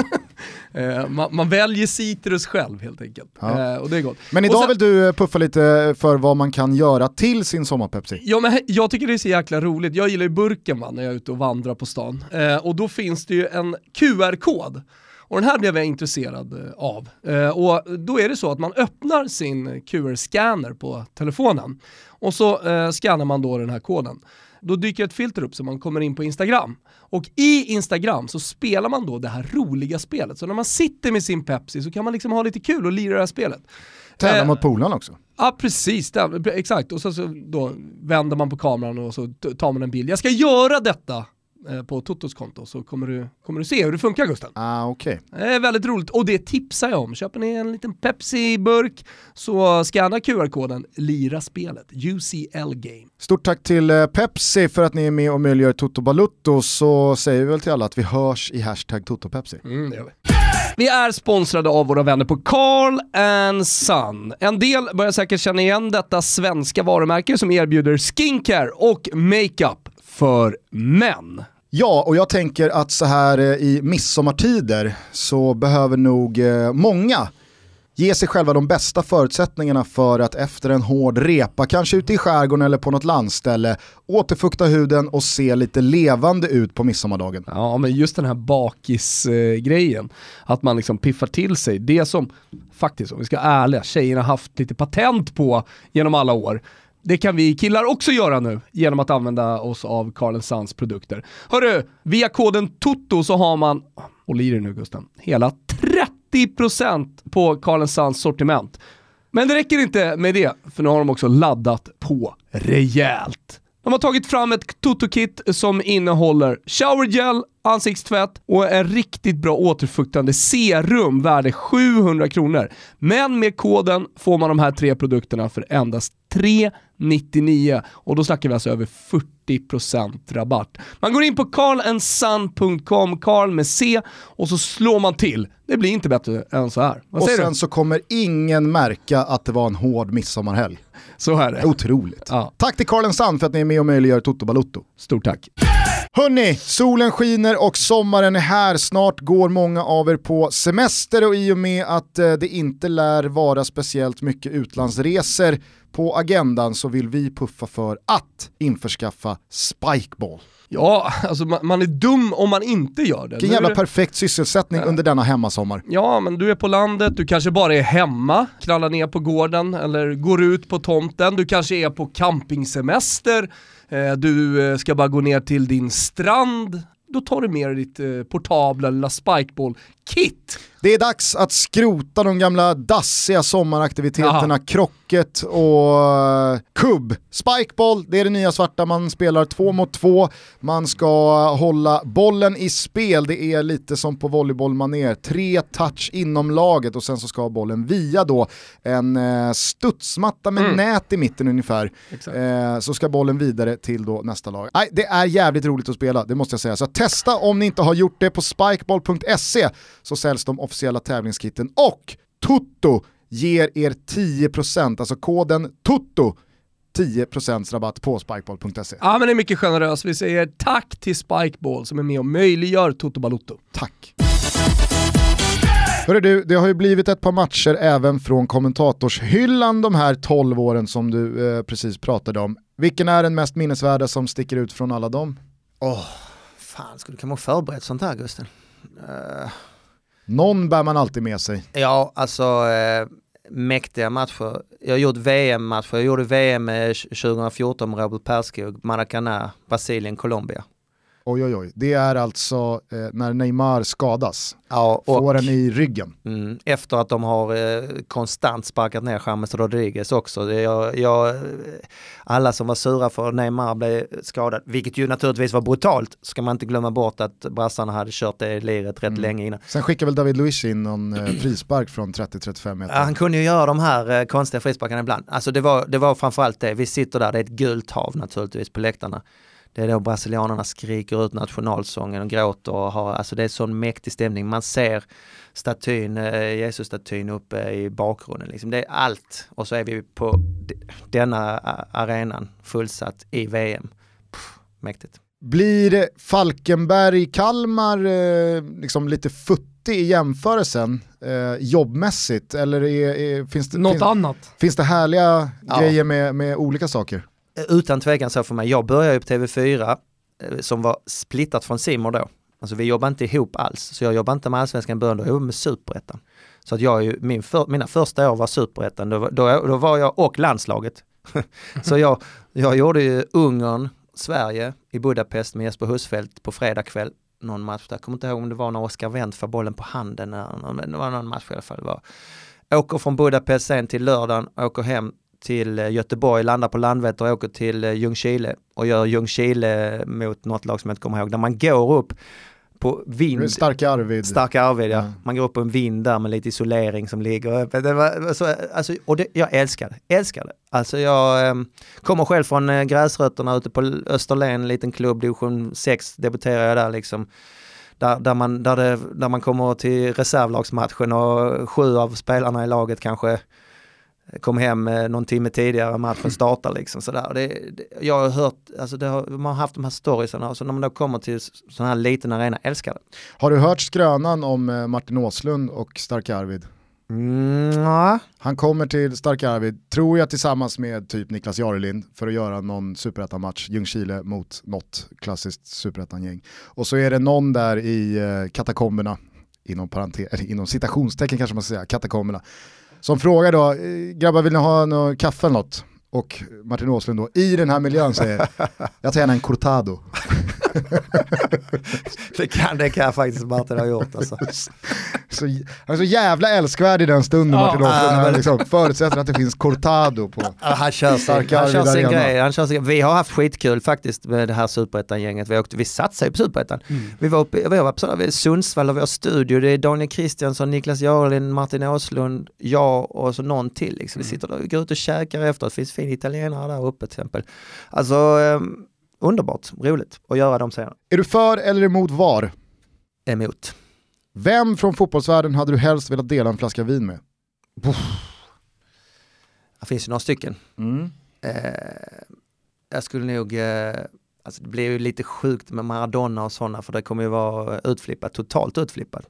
Eh, man, man väljer citrus själv helt enkelt. Ja. Eh, och det är gott. Men idag sen- vill du eh, puffa lite för vad man kan göra till sin sommar-Pepsi. Ja, men jag tycker det är så jäkla roligt. Jag gillar ju burken va, när jag är ute och vandrar på stan. Och då finns det ju en QR-kod. Och den här blev jag intresserad av. Och då är det så att man öppnar sin QR-scanner på telefonen och så eh, scannar man då den här koden. Då dyker ett filter upp så man kommer in på Instagram. Och i Instagram så spelar man då det här roliga spelet. Så när man sitter med sin Pepsi så kan man liksom ha lite kul och lira det här spelet. Tävla Eh, mot polarna också. Ja precis, det, exakt. Och så, så då vänder man på kameran och så tar man en bild. Jag ska göra detta på Totos konto så kommer du, kommer du se hur det funkar Gusten. Ah, okej. Det är väldigt roligt och det tipsar jag om. Köper ni en liten Pepsi-burk så scanna QR-koden, lira spelet, UCL Game. Stort tack till eh, Pepsi för att ni är med och möjliggör Toto Balutto så säger vi väl till alla att vi hörs i hashtag TotoPepsi. Mm, det gör vi. Vi är sponsrade av våra vänner på Carl and Son. En del börjar säkert känna igen detta svenska varumärke som erbjuder skincare och makeup för män. Ja, och jag tänker att så här eh, i midsommartider så behöver nog eh, många ge sig själva de bästa förutsättningarna för att efter en hård repa, kanske ute i skärgården eller på något landställe, återfukta huden och se lite levande ut på midsommardagen. Ja, men just den här bakisgrejen, att man liksom piffar till sig, det som faktiskt, om vi ska vara ärliga, tjejerna haft lite patent på genom alla år, det kan vi killar också göra nu genom att använda oss av Carl Sands produkter. Hörru, via koden TOTO så har man, håll i dig nu Gusten, hela 30% på Carl Sands sortiment. Men det räcker inte med det, för nu har de också laddat på rejält. De har tagit fram ett Toto-kit som innehåller showergel, ansiktstvätt och en riktigt bra återfuktande serum värde 700 kronor. Men med koden får man de här tre produkterna för endast 399 och då snackar vi alltså över 40% rabatt. Man går in på carlandsun.com, Carl med C, och så slår man till. Det blir inte bättre än så här. Vad och sen du? så kommer ingen märka att det var en hård midsommarhelg. Så är det. Otroligt. Ja. Tack till Carl Sand för att ni är med och möjliggör Toto Balutto. Stort tack. Hörni, solen skiner och sommaren är här. Snart går många av er på semester och i och med att eh, det inte lär vara speciellt mycket utlandsresor på agendan så vill vi puffa för att införskaffa Spikeball. Ja, alltså man, man är dum om man inte gör det. Vilken jävla perfekt sysselsättning under denna hemmasommar. Ja, men du är på landet, du kanske bara är hemma, knallar ner på gården eller går ut på tomten, du kanske är på campingsemester, Eh, du eh, ska bara gå ner till din strand. Då tar du med dig ditt eh, portabla lilla spikeball spikeball-kit. Det är dags att skrota de gamla dassiga sommaraktiviteterna, krocket och eh, kubb. Spikeball, det är det nya svarta, man spelar två mot två, man ska hålla bollen i spel, det är lite som på volleybollmanér, tre touch inom laget och sen så ska bollen via då en eh, studsmatta med nät i mitten ungefär, eh, så ska bollen vidare till då nästa lag. Nej, det är jävligt roligt att spela, det måste jag säga. Så testa om ni inte har gjort det på spikeball.se så säljs de officiella tävlingskitten och Toto ger er 10%, alltså koden TOTO 10% rabatt på spikeball.se. Ja men det är mycket generöst, vi säger tack till Spikeball som är med och möjliggör Toto Balutto. Tack. Hörru du, det har ju blivit ett par matcher även från kommentatorshyllan de här 12 åren som du eh, precis pratade om. Vilken är den mest minnesvärda som sticker ut från alla dem? Åh, fan, skulle kan man förberett sånt här Gusten? Eh, någon bär man alltid med sig. ja, alltså eh, mäktiga matcher. Jag har gjort VM-matcher. Jag gjorde VM 2014 eh, med Robert Perskog, Maracana, Brasilien, Colombia. Oj oj oj, det är alltså eh, när Neymar skadas, Ja, och, får den i ryggen. Mm, efter att de har eh, konstant sparkat ner James Rodriguez också. Det, jag, jag, eh, alla som var sura för Neymar blev skadad, vilket ju naturligtvis var brutalt, ska man inte glömma bort att brassarna hade kört det liret rätt länge innan. Sen skickar väl David Luiz in någon eh, frispark från 30-35 meter. Han kunde ju göra de här eh, konstiga frisparkarna ibland. Alltså det var, det var framförallt det, vi sitter där, det är ett gult hav naturligtvis på läktarna. Det är då brasilianerna skriker ut nationalsången och gråter och har, alltså det är sån mäktig stämning. Man ser statyn, eh, Jesus-statyn uppe i bakgrunden. Liksom. Det är allt. Och så är vi på denna arenan fullsatt i VM. Pff, mäktigt. Blir Falkenberg-Kalmar eh, liksom lite futtig i jämförelsen eh, jobbmässigt eller är, är, finns, det, Något finns, annat? finns det härliga Ja. grejer med, med olika saker? Utan tvekan så för mig. Jag började ju på TV4 eh, som var splittat från Simor då. Alltså vi jobbar inte ihop alls. Så jag jobbar inte med Allsvenskan i början, då jag jobbade med Superettan. Så att jag är ju, min för, mina första år var Superettan, då, var- då, då var jag och landslaget. så jag, jag gjorde ju Ungern, Sverige i Budapest med Jesper Husfeldt på fredag kväll. Någon match jag kommer inte ihåg om det var när Oskar Wendt får bollen på handen. eller- Det var någon match i alla fall. Det var. Åker från Budapest sen till lördagen, åker hem till eh, Göteborg, landar på Landvetter och åker till eh, Ljungskile och gör Ljungskile mot något lag som jag inte kommer ihåg, där man går upp på vind. Starka Arvid. Starka Arvid, ja. Ja. Man går upp på en vind där med lite isolering som ligger. Det var, så, alltså, och det, jag älskar det, älskar det. Alltså jag eh, kommer själv från eh, gräsrötterna ute på Österlen, en liten klubb, division 6 debuterar jag där liksom. Där, där, man, där, det, där man kommer till reservlagsmatchen och sju av spelarna i laget kanske kom hem eh, någon timme tidigare, matchen startar liksom sådär. Det, det, jag har hört, alltså det har, man har haft de här storiesarna och så när man då kommer till sån här liten arena, älskar det. Har du hört skrönan om eh, Martin Åslund och Stark Arvid? Mm, ja. Han kommer till Stark Arvid, tror jag tillsammans med typ Niklas Jarelind för att göra någon superettan-match, Ljungskile mot något klassiskt superettan-gäng. Och så är det någon där i eh, katakomberna, inom, parentes, eller inom citationstecken kanske man ska säga, katakomberna, som frågar då, eh, grabbar vill ni ha något kaffe eller något? Och Martin Åslund då, i den här miljön säger, jag tar gärna en cortado. det, kan, det kan faktiskt Martin ha gjort alltså. så, han är så jävla älskvärd i den stunden Ja, Martin Åslund, äh, han liksom förutsätter att det finns cortado på. Ja, Han kör sin, han kör sin grej. Han kör sin, vi har haft skitkul faktiskt med det här superettan-gänget. Vi, åkte- vi satsade ju på superettan. Vi var uppe vi var på sådana- i Sundsvall och vi har studio. Det är Daniel Kristiansson, Niklas Jarelind, Martin Åslund, jag och så någon till. Liksom. Vi sitter där och går ut och käkar efteråt. Det finns fin italienare där uppe till exempel. Alltså ehm, underbart, roligt att göra de scenerna. Är du för eller emot VAR? Emot. Vem från fotbollsvärlden hade du helst velat dela en flaska vin med? Det finns ju några stycken. Eh, jag skulle nog, eh, alltså det blir ju lite sjukt med Maradona och sådana för det kommer ju vara utflippat, totalt utflippat.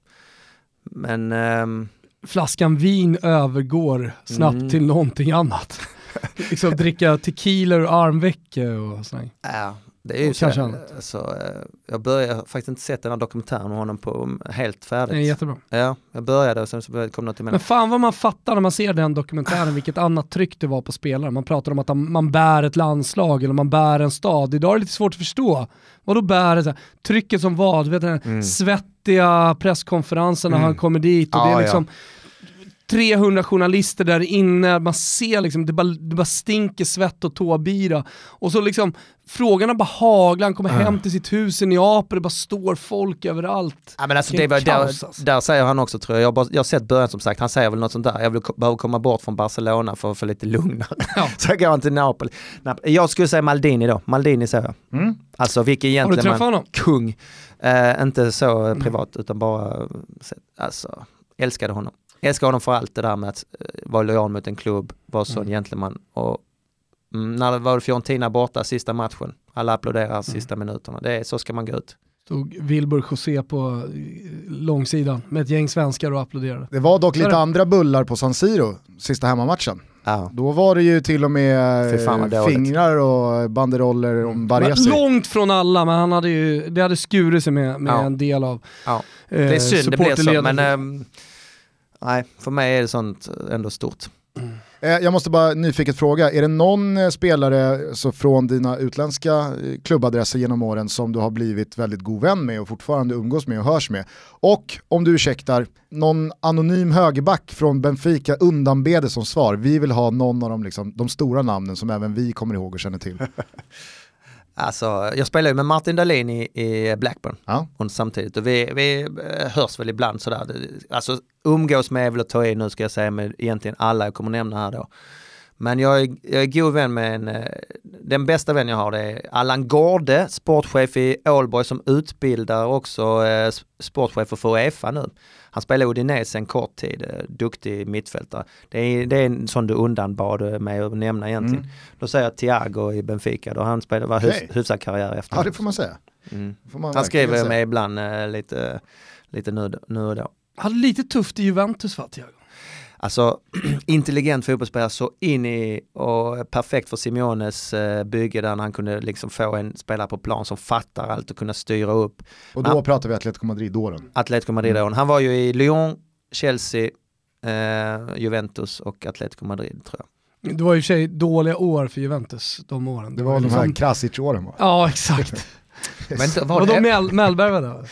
Men ehm, Flaskan vin övergår snabbt Mm. till någonting annat. liksom dricka tequila ur armvecket och sådär. ja, det är ju Och så. kanske annat. Alltså, eh, jag började, faktiskt inte sett den här dokumentären med honom på um, helt färdigt. Det är jättebra. Ja, jag började och sen så kom något Men emellan. fan vad man fattar när man ser den dokumentären, vilket annat tryck det var på spelare. Man pratar om att man bär ett landslag eller man bär en stad. Idag är det lite svårt att förstå. Vad då bär det? Trycket som vad? Du vet den Mm. svettiga presskonferensen när Mm. han kommer dit och Ja, det är ja. Liksom 300 journalister där inne, man ser liksom, det bara, det bara stinker svett och tåbira. Och så liksom, frågorna bara haglar, han kommer hem till sitt hus i Neapel, det bara står folk överallt. Ja, men alltså, det var, där, alltså. där säger han också tror jag, jag har, bara, jag har sett början som sagt, han säger väl något sånt där, jag vill, behöver komma bort från Barcelona för att få lite lugnare. Ja. Så går han till Napoli. Nap- Jag skulle säga Maldini då, Maldini säger jag. Mm. Alltså vilken egentligen träffat honom? kung. Eh, inte så privat utan bara, alltså älskade honom. Älskade honom för allt det där med att eh, vara lojal mot en klubb, vara sån Mm. gentleman och mm, när det var Fiorentina borta sista matchen, alla applåderar Mm. sista minuterna, det är, så ska man gå ut. Stod Wilbur José på eh, långsidan med ett gäng svenskar och applåderade. Det var dock lite andra bullar på San Siro, sista hemmamatchen. Då var det ju till och med eh, fingrar och banderoller om Men Baresi. långt från alla, men han hade ju, det hade skurit sig med, med Ja. en del av Ja. eh, Det är synd det blir så, men ehm, nej, för mig är det sånt ändå stort. Eh, Jag måste bara nyfiket fråga, är det någon eh, spelare så från dina utländska eh, klubbadresser genom åren som du har blivit väldigt god vän med och fortfarande umgås med och hörs med? Och om du ursäktar, någon anonym högerback från Benfica undanbeder som svar, vi vill ha någon av de, liksom, de stora namnen som även vi kommer ihåg och känner till. Alltså, jag spelar ju med Martin Dahlin i, i Blackburn Ja. och samtidigt och vi, vi eh, hörs väl ibland sådär. Alltså umgås med är väl att ta i nu ska jag säga med egentligen alla jag kommer nämna här då. Men jag är, jag är god vän med en, eh, den bästa vän jag har det är Allan Gårde, sportchef i Ålborg som utbildar också eh, sportchefer för Uefa nu. Han spelar i Udinese en kort tid, eh, duktig mittfältare. Det är, det är en sån du undanbad mig att nämna egentligen. Mm. Då säger jag Thiago i Benfica, då han spelade, var hus, hyfsad karriär efter. ja, det får man säga. mm. Får man Han skriver mig ibland eh, lite, lite nu, nu och då. hade lite tufft i Juventus va, Thiago? Alltså intelligent fotbollsspelare så in i och perfekt för Simeones eh, bygge där han kunde liksom få en spelare på plan som fattar allt och kunna styra upp. Och då Ja. pratar vi Atletico Madrid-åren. Atletico Madrid Mm. Han var ju i Lyon, Chelsea, eh, Juventus och Atletico Madrid tror jag. Det var i och för sig dåliga år för Juventus de åren. Det var de liksom- här Krasic-åren va? Ja, exakt. Men var Och det, då Mel Mellberg var där.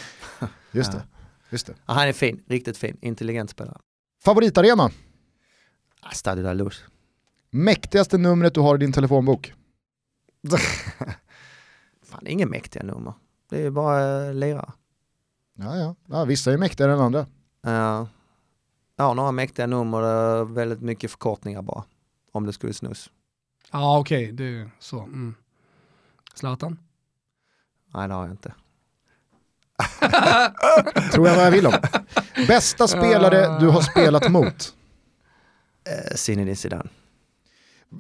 Just det. Just det. Ja, han är fin, riktigt fin, intelligent spelare. Favoritarena? Stade de la Luz. Mäktigaste numret du har i din telefonbok? Fan, det är inga mäktiga nummer. Det är bara uh, lirare. Ja, ja. ja, vissa är mäktigare än andra. Ja, ja, några mäktiga nummer, uh, väldigt mycket förkortningar bara. Om det skulle snus. Ja, okej, det är så. Mm. Zlatan? Nej, det har jag inte. Tror jag vad jag vill om. Bästa spelare du har spelat mot? Eh, Zinedine Zidane.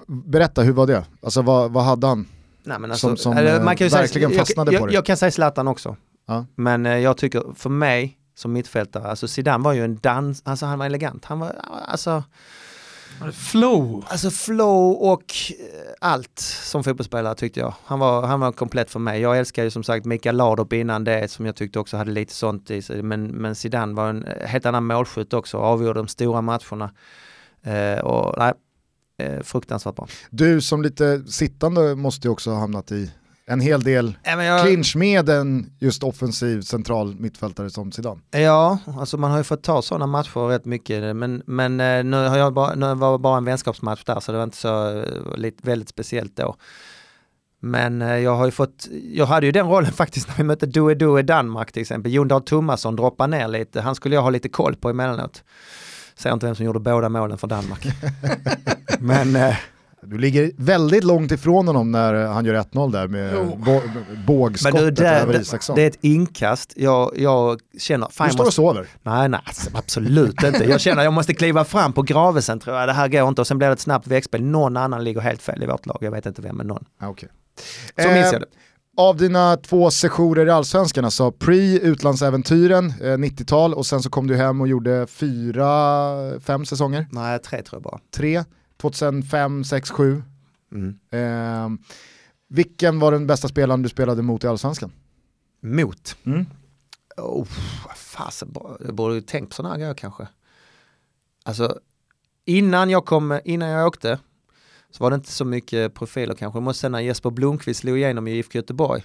Berätta, hur var det? Alltså vad, vad hade han? Nej, men alltså, Som- som, eller eh, man kan ju verkligen säga, fastnade jag, på jag, det. jag kan säga Zlatan också. Ja. Men eh, jag tycker, för mig som mittfältare, alltså Zidane var ju en dans, alltså han var elegant. Han var, alltså, Flow. alltså flow och eh, allt som fotbollsspelare tyckte jag. Han var, han var komplett för mig. Jag älskar ju som sagt Mikael Laudrup innan det som jag tyckte också hade lite sånt i sig. Men, men Zidane var en eh, helt annan målskytt också, avgjorde de stora matcherna. Eh, och nej, eh, fruktansvärt bra. Du som lite sittande måste ju också ha hamnat i en hel del jag, clinch med en just offensiv central mittfältare som Zidane. Ja, alltså man har ju fått ta sådana matcher rätt mycket men, men eh, nu, har jag bara, nu var det bara en vänskapsmatch där så det var inte så eh, lite, väldigt speciellt då. Men eh, jag har ju fått, jag hade ju den rollen faktiskt när vi mötte Due Due Danmark till exempel. Jon Dahl Tomasson droppade ner lite, han skulle jag ha lite koll på emellanåt. Säger inte vem som gjorde båda målen för Danmark. men Du ligger väldigt långt ifrån honom när han gör 1-0 där med Men bågskottet du, det, över det, Isaksson. det är ett inkast, jag, jag känner, fan du står och måste, sover. nej nej alltså, absolut inte. Jag känner jag måste kliva fram på Gravesen tror jag, det här går inte och sen blir det ett snabbt växtspel. Någon annan ligger helt fel i vårt lag, jag vet inte vem men någon. Ah, okay. Så minns jag det. Av dina två sessioner i Allsvenskan, alltså pre utlandsäventyren, eh, 90-tal och sen så kom du hem och gjorde fyra, fem säsonger. Nej, tre tror jag bara. Tre, 2005, 6, 7. Mm. Eh, vilken var den bästa spelaren du spelade mot i Allsvenskan? Mot. Mm. Oh, fasen, jag borde ju tänkt på sådana här grejer kanske. Alltså, innan jag, kom, innan jag åkte så var det inte så mycket profiler kanske. Måste säga när Jesper Blomqvist slog igenom i IFK Göteborg.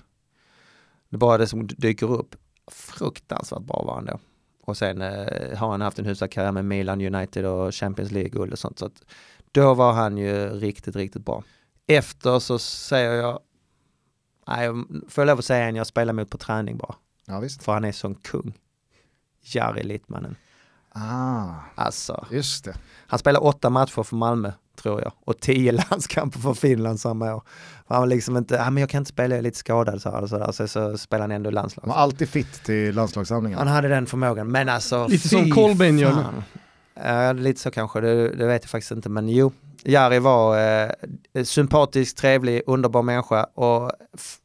Det är bara det som dyker upp. Fruktansvärt bra var han då. Och sen eh, har han haft en hyfsad karriär med Milan United och Champions League-guld och sånt. Så att då var han ju riktigt, riktigt bra. Efter så säger jag, nej, får jag lov att säga en jag spelar mot på träning bara. Ja visst. För han är sån kung. Jari Littmannen. Ah, Alltså, just det. han spelade åtta matcher för Malmö tror jag och tio landskamper för Finland samma år. För han var liksom inte, ja men jag kan inte spela, jag är lite skadad så här och så där. Så, så spelade han ändå i landslag. Han var alltid fit till landslagssamlingen. Han hade den förmågan, men alltså Lite som Colbain gör nu. Ja, lite så kanske, det, det vet jag faktiskt inte, men jo. Jari var eh, sympatisk, trevlig, underbar människa och f-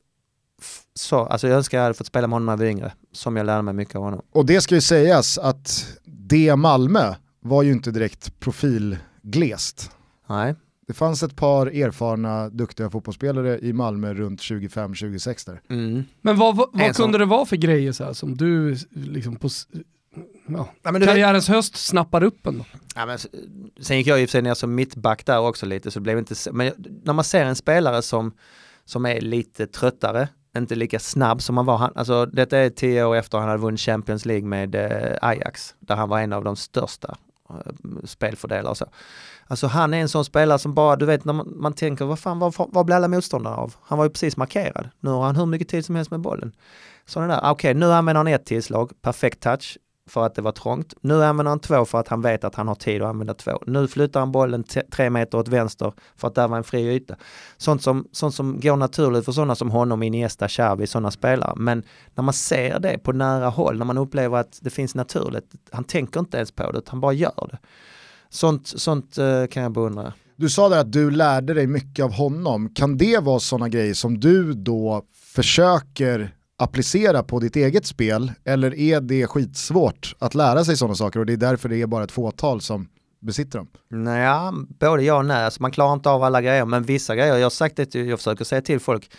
f- så, alltså jag önskar jag hade fått spela med honom när jag var yngre, som jag lärde mig mycket av honom. Och det ska ju sägas att det Malmö var ju inte direkt profilglest. Nej, Det fanns ett par erfarna, duktiga fotbollsspelare i Malmö runt 25-26 där. mm. Men vad, vad, vad kunde det vara för grejer så här, som du liksom på ja, men du vet- karriärens höst snappar upp en då? Ja, men, sen gick jag i och för sig ner som mittback där också lite så det blev inte, men när man ser en spelare som, som är lite tröttare, inte lika snabb som han var, han, alltså detta är tio år efter han hade vunnit Champions League med eh, Ajax, där han var en av de största eh, spelfördelare och så. Alltså han är en sån spelare som bara, du vet när man, man tänker, vad fan, vad, vad blir alla motståndare av? Han var ju precis markerad. Nu har han hur mycket tid som helst med bollen. Sådana där, okej nu använder han ett tillslag, perfekt touch, för att det var trångt. Nu använder han två för att han vet att han har tid att använda två. Nu flyttar han bollen tre meter åt vänster för att där var en fri yta. Sånt som, sånt som går naturligt för sådana som honom, Iniesta, Xavi, sådana spelare. Men när man ser det på nära håll, när man upplever att det finns naturligt, han tänker inte ens på det, han bara gör det. Sånt, sånt eh, kan jag beundra. Du sa där att du lärde dig mycket av honom. Kan det vara sådana grejer som du då försöker applicera på ditt eget spel? Eller är det skitsvårt att lära sig sådana saker och det är därför det är bara ett fåtal som besitter dem? Nej, både ja och nej. Alltså man klarar inte av alla grejer, men vissa grejer, jag har sagt det, till, jag försöker säga till folk,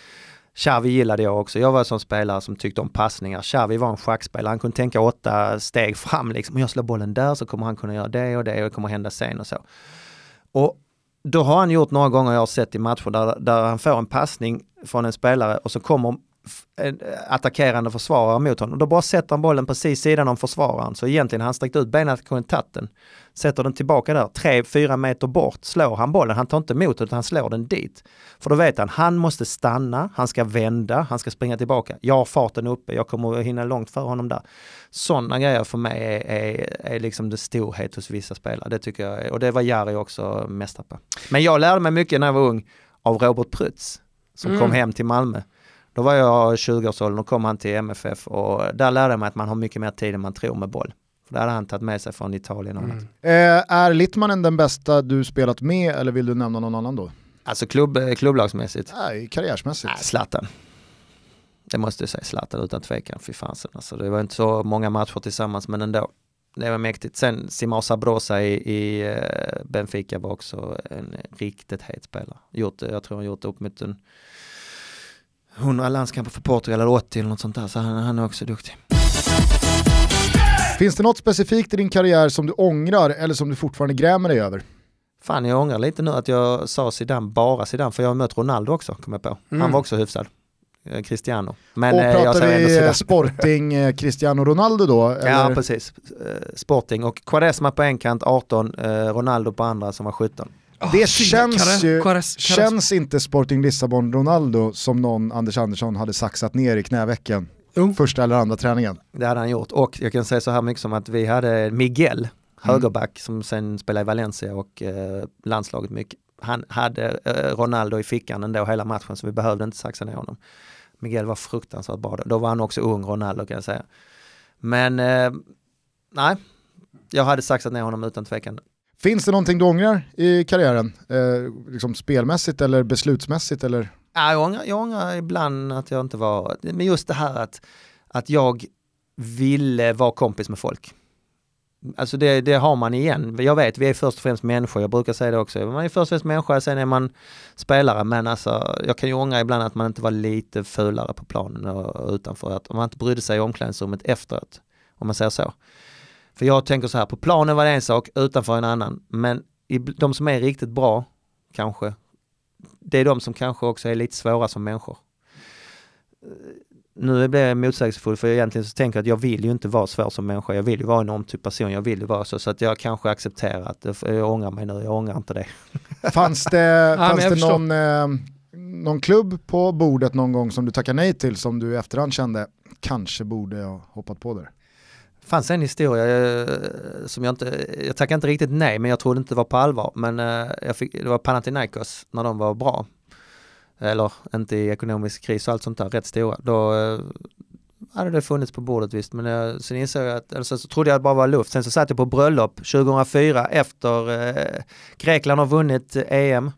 Xavi gillade jag också. Jag var en sån spelare som tyckte om passningar. Xavi var en schackspelare, han kunde tänka åtta steg fram liksom. Om jag slår bollen där så kommer han kunna göra det och det och det kommer hända sen och så. Och då har han gjort några gånger jag har sett i matcher där, där han får en passning från en spelare och så kommer attackerande försvarare mot honom. Då bara sätter han bollen precis sidan om försvararen. Så egentligen har han sträckt ut benet kunde tagit den. Sätter den tillbaka där, tre, fyra meter bort slår han bollen. Han tar inte emot utan han slår den dit. För då vet han, han måste stanna, han ska vända, han ska springa tillbaka. Jag har farten uppe, jag kommer att hinna långt för honom där. Sådana grejer för mig är, är, är liksom det storhet hos vissa spelare. Det tycker jag, är- och det var Jari också mästare på. Men jag lärde mig mycket när jag var ung av Robert Prytz som Mm. kom hem till Malmö. Då var jag 20-årsåldern och kom han till MFF och där lärde jag mig att man har mycket mer tid än man tror med boll. För det hade han tagit med sig från Italien och annat. Eh, är Littmanen den bästa du spelat med eller vill du nämna någon annan då? Alltså klubb, eh, klubblagsmässigt? Nej, karriärsmässigt. Nej, Zlatan. Det måste jag säga, Zlatan utan tvekan. Fy fasen. Alltså, det var inte så många matcher tillsammans men ändå. Det var mäktigt. Sen Simao Sabrosa i, i eh, Benfica var också en riktigt het spelare. Gjort, jag tror han gjort upp mot en 100 landskamper för Portugal eller 80 eller något sånt där. Så han, han är också duktig. Finns det något specifikt i din karriär som du ångrar eller som du fortfarande grämer dig över? Fan jag ångrar lite nu att jag sa Zidane, bara Zidane, för jag har mött Ronaldo också, kom jag på. Han Mm. var också hyfsad. Eh, Cristiano. Men och eh, jag pratar säger ändå vi eh. Sporting Cristiano Ronaldo då? Ja, eller? precis. Eh, Sporting och Quaresma på en kant, 18, eh, Ronaldo på andra som var 17. Det känns ju, Känns... känns inte Sporting Lissabon Ronaldo som någon Anders Andersson hade saxat ner i knävecken Jo. första eller andra träningen. Det hade han gjort och jag kan säga så här mycket som att vi hade Miguel, högerback, som sen spelade i Valencia och eh, landslaget mycket. Han hade eh, Ronaldo i fickan ändå hela matchen så vi behövde inte saxa ner honom. Miguel var fruktansvärt bra då. Då var han också ung, Ronaldo kan jag säga. Men eh, nej, jag hade saxat ner honom utan tvekan. Finns det någonting du ångrar i karriären? Eh, liksom spelmässigt eller beslutsmässigt eller? Ja, jag, ångrar, jag ångrar ibland att jag inte var, men just det här att, att jag ville vara kompis med folk. Alltså det, det har man igen. Jag vet, vi är först och främst människor, jag brukar säga det också. Man är först och främst människa, sen är man spelare. Men alltså, jag kan ju ångra ibland att man inte var lite fulare på planen och utanför. Att man inte brydde sig i omklädningsrummet efteråt, om man säger så. För jag tänker så här, på planen var det en sak, utanför en annan. Men i, de som är riktigt bra, kanske, det är de som kanske också är lite svåra som människor. Eh, Nu blir jag motsägelsefull för egentligen så tänker jag att jag vill ju inte vara svår som människa. Jag vill ju vara en omtyp person, jag vill ju vara så. Så att jag kanske accepterar att det- jag ångrar mig nu, jag ångrar inte det. Fanns det, fanns jag det någon, eh, någon klubb på bordet någon gång som du tackade nej till som du i efterhand kände kanske borde ha hoppat på där? Fanns en historia eh, som jag inte, jag tackar inte riktigt nej men jag trodde inte det var på allvar. Men eh, jag fick, det var Panathinaikos när de var bra. Eller inte i ekonomisk kris och allt sånt där, rätt stora. Då eh, hade det funnits på bordet visst men jag, sen insåg jag att, eller så, så trodde jag att det bara var luft. Sen så satt jag på bröllop 2004 efter eh, Grekland har vunnit eh, EM.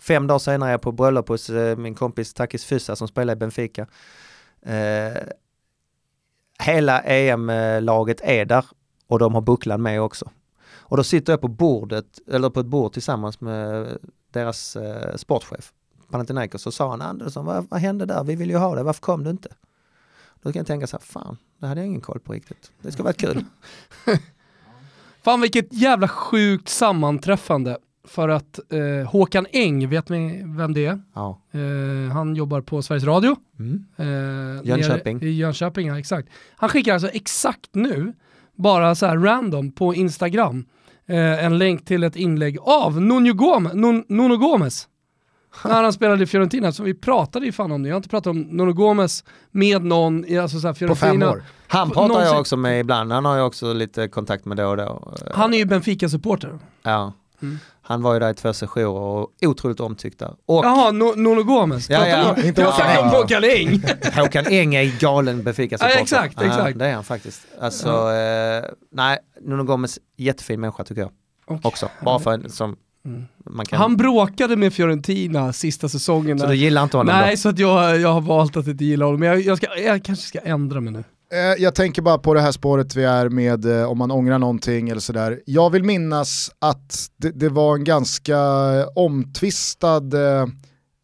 Fem dagar senare är jag på bröllop hos eh, min kompis Takis Fysa som spelar i Benfica. Eh, hela EM-laget är där och de har bucklan med också. Och då sitter jag på bordet, eller på ett bord tillsammans med deras eh, sportchef Panathinaikos och sa han Andersson, vad, vad hände där? Vi vill ju ha det, varför kom du inte? Då kan jag tänka så här, fan, det hade jag ingen koll på riktigt. Det ska vara kul. Fan vilket jävla sjukt sammanträffande. För att eh, Håkan Eng, vet ni vem det är? Ja. Eh, han jobbar på Sveriges Radio. Mm. Eh, Jönköping. I Jönköping, ja exakt. Han skickar alltså exakt nu, bara så här random på Instagram, eh, en länk till ett inlägg av Nuno Gomes. Nun, Nuno Gomes. När han spelade i Fiorentina, så vi pratade ju fan om det. Jag har inte pratat om Nuno Gomes med någon i alltså så här På Fiorentina. fem år? Han pratar Någonsin- jag också med ibland, han har jag också lite kontakt med då och då. Han är ju Benfica-supporter. Ja. Mm. Han var ju där i två sessioner och otroligt omtyckt där. Och Jaha, no, Nuno Gomes. Ja, ja. Inte Jag snackar om. Håkan Eng. Håkan Eng är galen Benfica-supporter. Ja, exakt, exakt. det är han faktiskt. Alltså, eh, nej, Nuno Gomes, jättefin människa tycker jag. Okej. Också, bara för en som Mm. man kan... Han bråkade med Fiorentina sista säsongen. så du gillar inte honom Nej, så att jag, jag har valt att inte gilla honom. Men jag, jag, ska, jag kanske ska ändra mig nu. Eh, Jag tänker bara på det här spåret vi är med eh, om man ångrar någonting eller sådär. Jag vill minnas att det, det var en ganska omtvistad eh,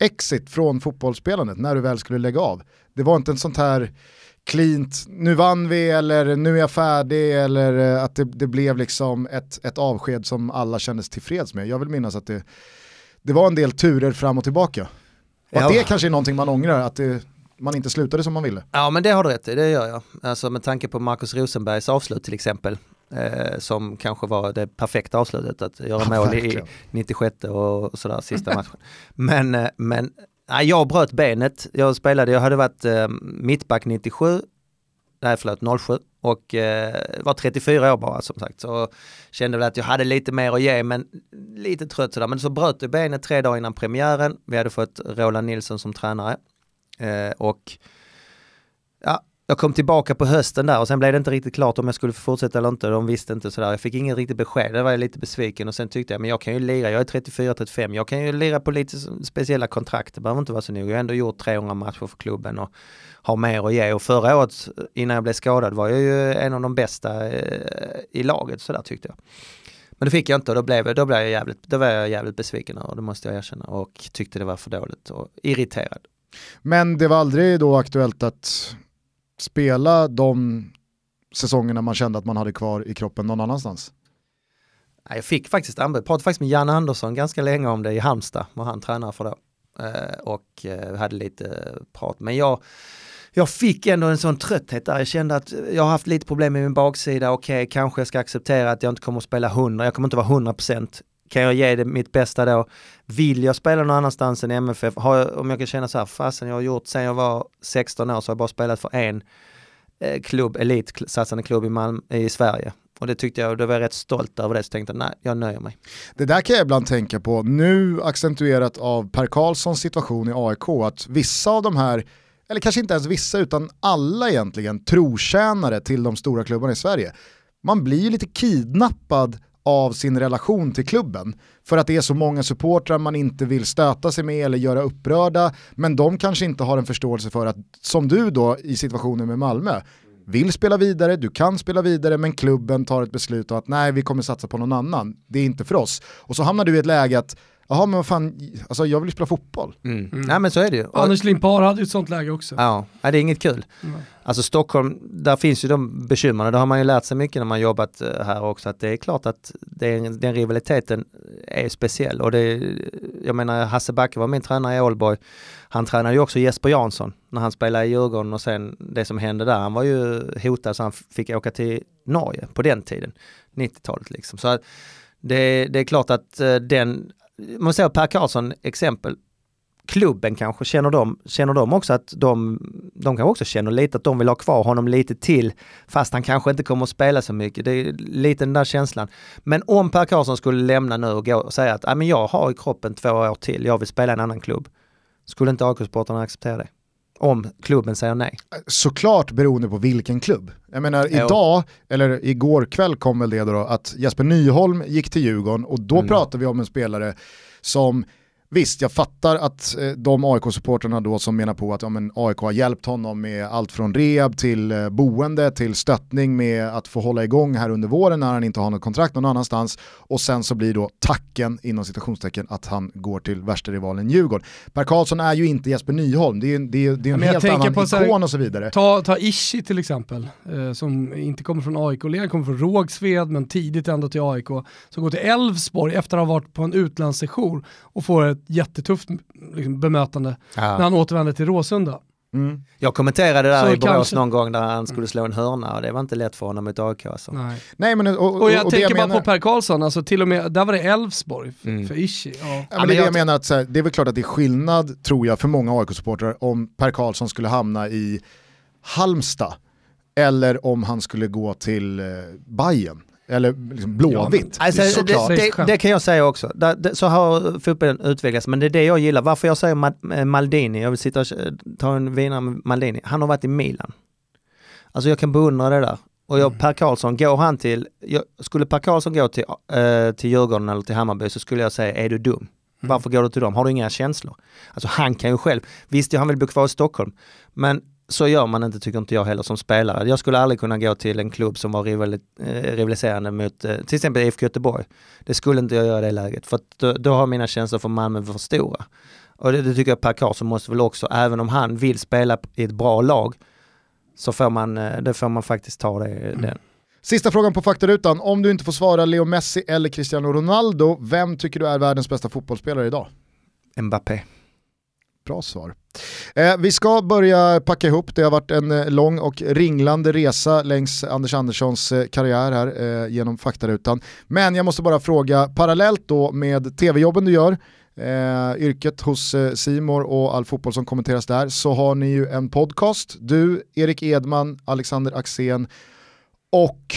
exit från fotbollsspelandet när du väl skulle lägga av. Det var inte en sånt här cleant, nu vann vi eller nu är jag färdig eller att det, det blev liksom ett, ett avsked som alla kändes tillfreds med. Jag vill minnas att det, det var en del turer fram och tillbaka. Och Ja. det kanske är någonting man ångrar, att det, man inte slutade som man ville. Ja men det har du rätt i, det gör jag. Alltså med tanke på Marcus Rosenbergs avslut till exempel. Eh, som kanske var det perfekta avslutet att göra Ja, mål i verkligen. 96 och, och sådär sista matchen. Men, eh, men nej, jag bröt benet, jag spelade, jag hade varit eh, mittback 97, nej förlåt 07 och eh, var 34 år bara som sagt. Så kände väl att jag hade lite mer att ge men lite trött sådär. Men så bröt jag benet tre dagar innan premiären. Vi hade fått Roland Nilsson som tränare. Eh, och ja, jag kom tillbaka på hösten där och sen blev det inte riktigt klart om jag skulle få fortsätta eller inte. De visste inte sådär. Jag fick ingen riktigt besked. Det var jag lite besviken och sen tyckte jag, men jag kan ju lira. Jag är 34-35. Jag kan ju lira på lite speciella kontrakt. Det behöver inte vara så noga. Jag har ändå gjort 300 matcher för klubben och har mer att ge. Och förra året innan jag blev skadad var jag ju en av de bästa eh, i laget. Sådär tyckte jag. Men det fick jag inte och då blev, då blev jag, jävligt, då var jag jävligt besviken och det måste jag erkänna och tyckte det var för dåligt och irriterad. Men det var aldrig då aktuellt att spela de säsongerna man kände att man hade kvar i kroppen någon annanstans? Jag fick faktiskt anbud, jag pratade faktiskt med Janne Andersson ganska länge om det i Halmstad, var han tränare för då. Eh, och eh, hade lite prat. Men jag, jag fick ändå en sån trötthet där. Jag kände att jag har haft lite problem med min baksida. Okej, okay, kanske jag ska acceptera att jag inte kommer att spela 100. Jag kommer inte vara 100%. Kan jag ge det mitt bästa då? Vill jag spela någon annanstans än MFF? Har jag, om jag kan känna så här, fasen jag har gjort sen jag var 16 år så har jag bara spelat för en eh, klubb, elitsatsande klubb i, Malmö, i Sverige. Och det tyckte jag, då var jag rätt stolt över det, så tänkte jag nej, jag nöjer mig. Det där kan jag ibland tänka på, nu accentuerat av Per Karlssons situation i AIK, att vissa av de här eller kanske inte ens vissa utan alla egentligen, trotjänare till de stora klubbarna i Sverige. Man blir ju lite kidnappad av sin relation till klubben. För att det är så många supportrar man inte vill stöta sig med eller göra upprörda, men de kanske inte har en förståelse för att, som du då i situationen med Malmö, vill spela vidare, du kan spela vidare, men klubben tar ett beslut om att nej, vi kommer satsa på någon annan. Det är inte för oss. Och så hamnar du i ett läge att Jaha men vad fan, alltså jag vill ju spela fotboll. Mm. Mm. Nej men så är det ju. Anders Limpar hade ju ett sånt läge också. Ja, Nej, det är inget kul. Mm. Alltså Stockholm, där finns ju de bekymren, det har man ju lärt sig mycket när man jobbat eh, här också, att det är klart att är, den rivaliteten är speciell. Och det, jag menar Hasse Backe var min tränare i Ålborg, han tränade ju också Jesper Jansson när han spelade i Djurgården och sen det som hände där, han var ju hotad så han fick åka till Norge på den tiden, 90-talet liksom. Så det, det är klart att eh, den man säger Per Karlsson exempel, klubben kanske, känner de, känner de också att de, de kanske också känner lite att de vill ha kvar honom lite till, fast han kanske inte kommer att spela så mycket. Det är lite den där känslan. Men om Per Karlsson skulle lämna nu och gå och säga att men jag har i kroppen två år till, jag vill spela i en annan klubb. Skulle inte AIK-supportrarna acceptera det? Om klubben säger nej? Såklart beroende på vilken klubb. Jag menar jo. idag, eller igår kväll kom väl det då, att Jesper Nyholm gick till Djurgården och då mm. pratar vi om en spelare som Visst, jag fattar att eh, de AIK-supporterna då som menar på att ja, men AIK har hjälpt honom med allt från rehab till eh, boende till stöttning med att få hålla igång här under våren när han inte har något kontrakt någon annanstans och sen så blir då tacken inom citationstecken att han går till värsta rivalen Djurgården. Per Karlsson är ju inte Jesper Nyholm, det är, det är, det är en helt annan ikon här, och så vidare. Ta, ta Ishi till exempel, eh, som inte kommer från AIK-leden, kommer från Rågsved men tidigt ändå till AIK, som går till Elfsborg efter att ha varit på en utlandssession och får ett jättetufft liksom, bemötande ja. när han återvände till Råsunda. Mm. Jag kommenterade där så i Borås kanske... någon gång där han skulle slå en hörna och det var inte lätt för honom mot AIK. Alltså. Nej. Nej, men, och, och, och jag och tänker bara menar... på Per Karlsson, alltså till och med, där var det Elfsborg mm. för Ishi. Ja. Ja, men det är det jag menar, att, här, det är väl klart att det är skillnad tror jag för många AIK-supportrar om Per Karlsson skulle hamna i Halmstad eller om han skulle gå till eh, Bayern eller liksom blåvitt. Ja, alltså, det, det, det, kan jag säga också. Det, så har fotbollen utvecklats, men det är det jag gillar. Varför jag säger eh, Maldini, jag vill sitta och ta en vinare med Maldini. Han har varit i Milan. Alltså jag kan beundra det där. Och jag, mm. Per Karlsson, går han till, jag, skulle Per Karlsson gå till, äh, till Djurgården eller till Hammarby så skulle jag säga, är du dum? Mm. Varför går du till dem? Har du inga känslor? Alltså han kan ju själv, visst han vill bo kvar i Stockholm, men så gör man inte, tycker inte jag heller som spelare. Jag skulle aldrig kunna gå till en klubb som var rival, eh, rivaliserande mot eh, till exempel IFK Göteborg. Det skulle inte jag göra i det läget, för då, då, har mina känslor för Malmö för stora. Och det, det tycker jag Per Karlsson måste väl också, även om han vill spela i ett bra lag, så får man, eh, det får man faktiskt ta det. Mm. Den. Sista frågan på faktarutan, om du inte får svara Leo Messi eller Cristiano Ronaldo, vem tycker du är världens bästa fotbollsspelare idag? Mbappé. Bra svar. Eh, vi ska börja packa ihop, det har varit en eh, lång och ringlande resa längs Anders Anderssons eh, karriär här eh, genom faktarutan. Men jag måste bara fråga, parallellt då med tv-jobben du gör, eh, yrket hos eh, Simor och all fotboll som kommenteras där, så har ni ju en podcast. Du, Erik Edman, Alexander Axén och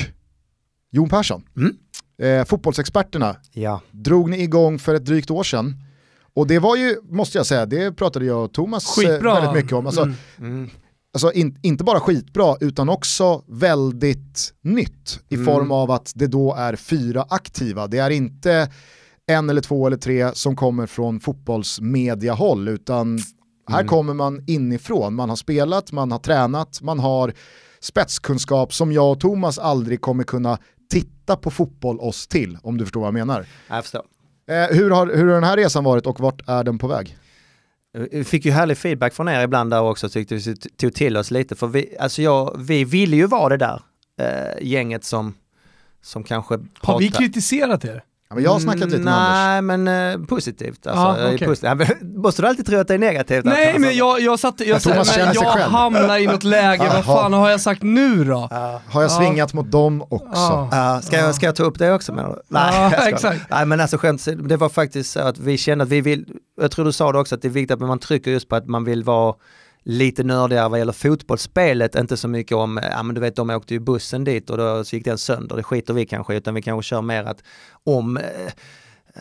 Jon Persson. Mm. Fotbollsexperterna ja. drog ni igång för ett drygt år sedan. Och det var ju, måste jag säga, det pratade jag och Thomas eh, Skitbra. väldigt mycket om. Alltså, mm. Mm. alltså in, inte bara skitbra utan också väldigt nytt i Mm. form av att det då är fyra aktiva. Det är inte en eller två eller tre som kommer från fotbollsmediahåll utan här Mm. kommer man inifrån. Man har spelat, man har tränat, man har spetskunskap som jag och Thomas aldrig kommer kunna titta på fotboll oss till om du förstår vad jag menar. Jag förstår. Eh, hur, har, hur har den här resan varit och vart är den på väg? Vi fick ju härlig feedback från er ibland där också, tyckte vi tog till oss lite. För vi, alltså jag, vi ville ju vara det där eh, gänget som, som kanske Har vi kritiserat er? Ja, men jag har snackat lite med Anders. Nej, men eh, positivt. Alltså, Ja, okej. positivt. Måste du alltid tro att det är negativt? Nej Alltså, men jag, jag satt, jag, Thomas men jag hamnar i något läge, vad fan har jag sagt nu då? Ja. Har jag Ja. svingat mot dem också? Ja, ska, jag, ska jag ta upp det också du? Nej, jag exakt. Nej men alltså skämt det var faktiskt så att vi kände att vi vill, jag tror du sa det också att det är viktigt att man trycker just på att man vill vara lite nördigare vad gäller fotbollsspelet, inte så mycket om, ja men du vet de åkte ju bussen dit och då så gick den sönder, det skiter vi kanske i, utan vi kanske kör mer att om eh,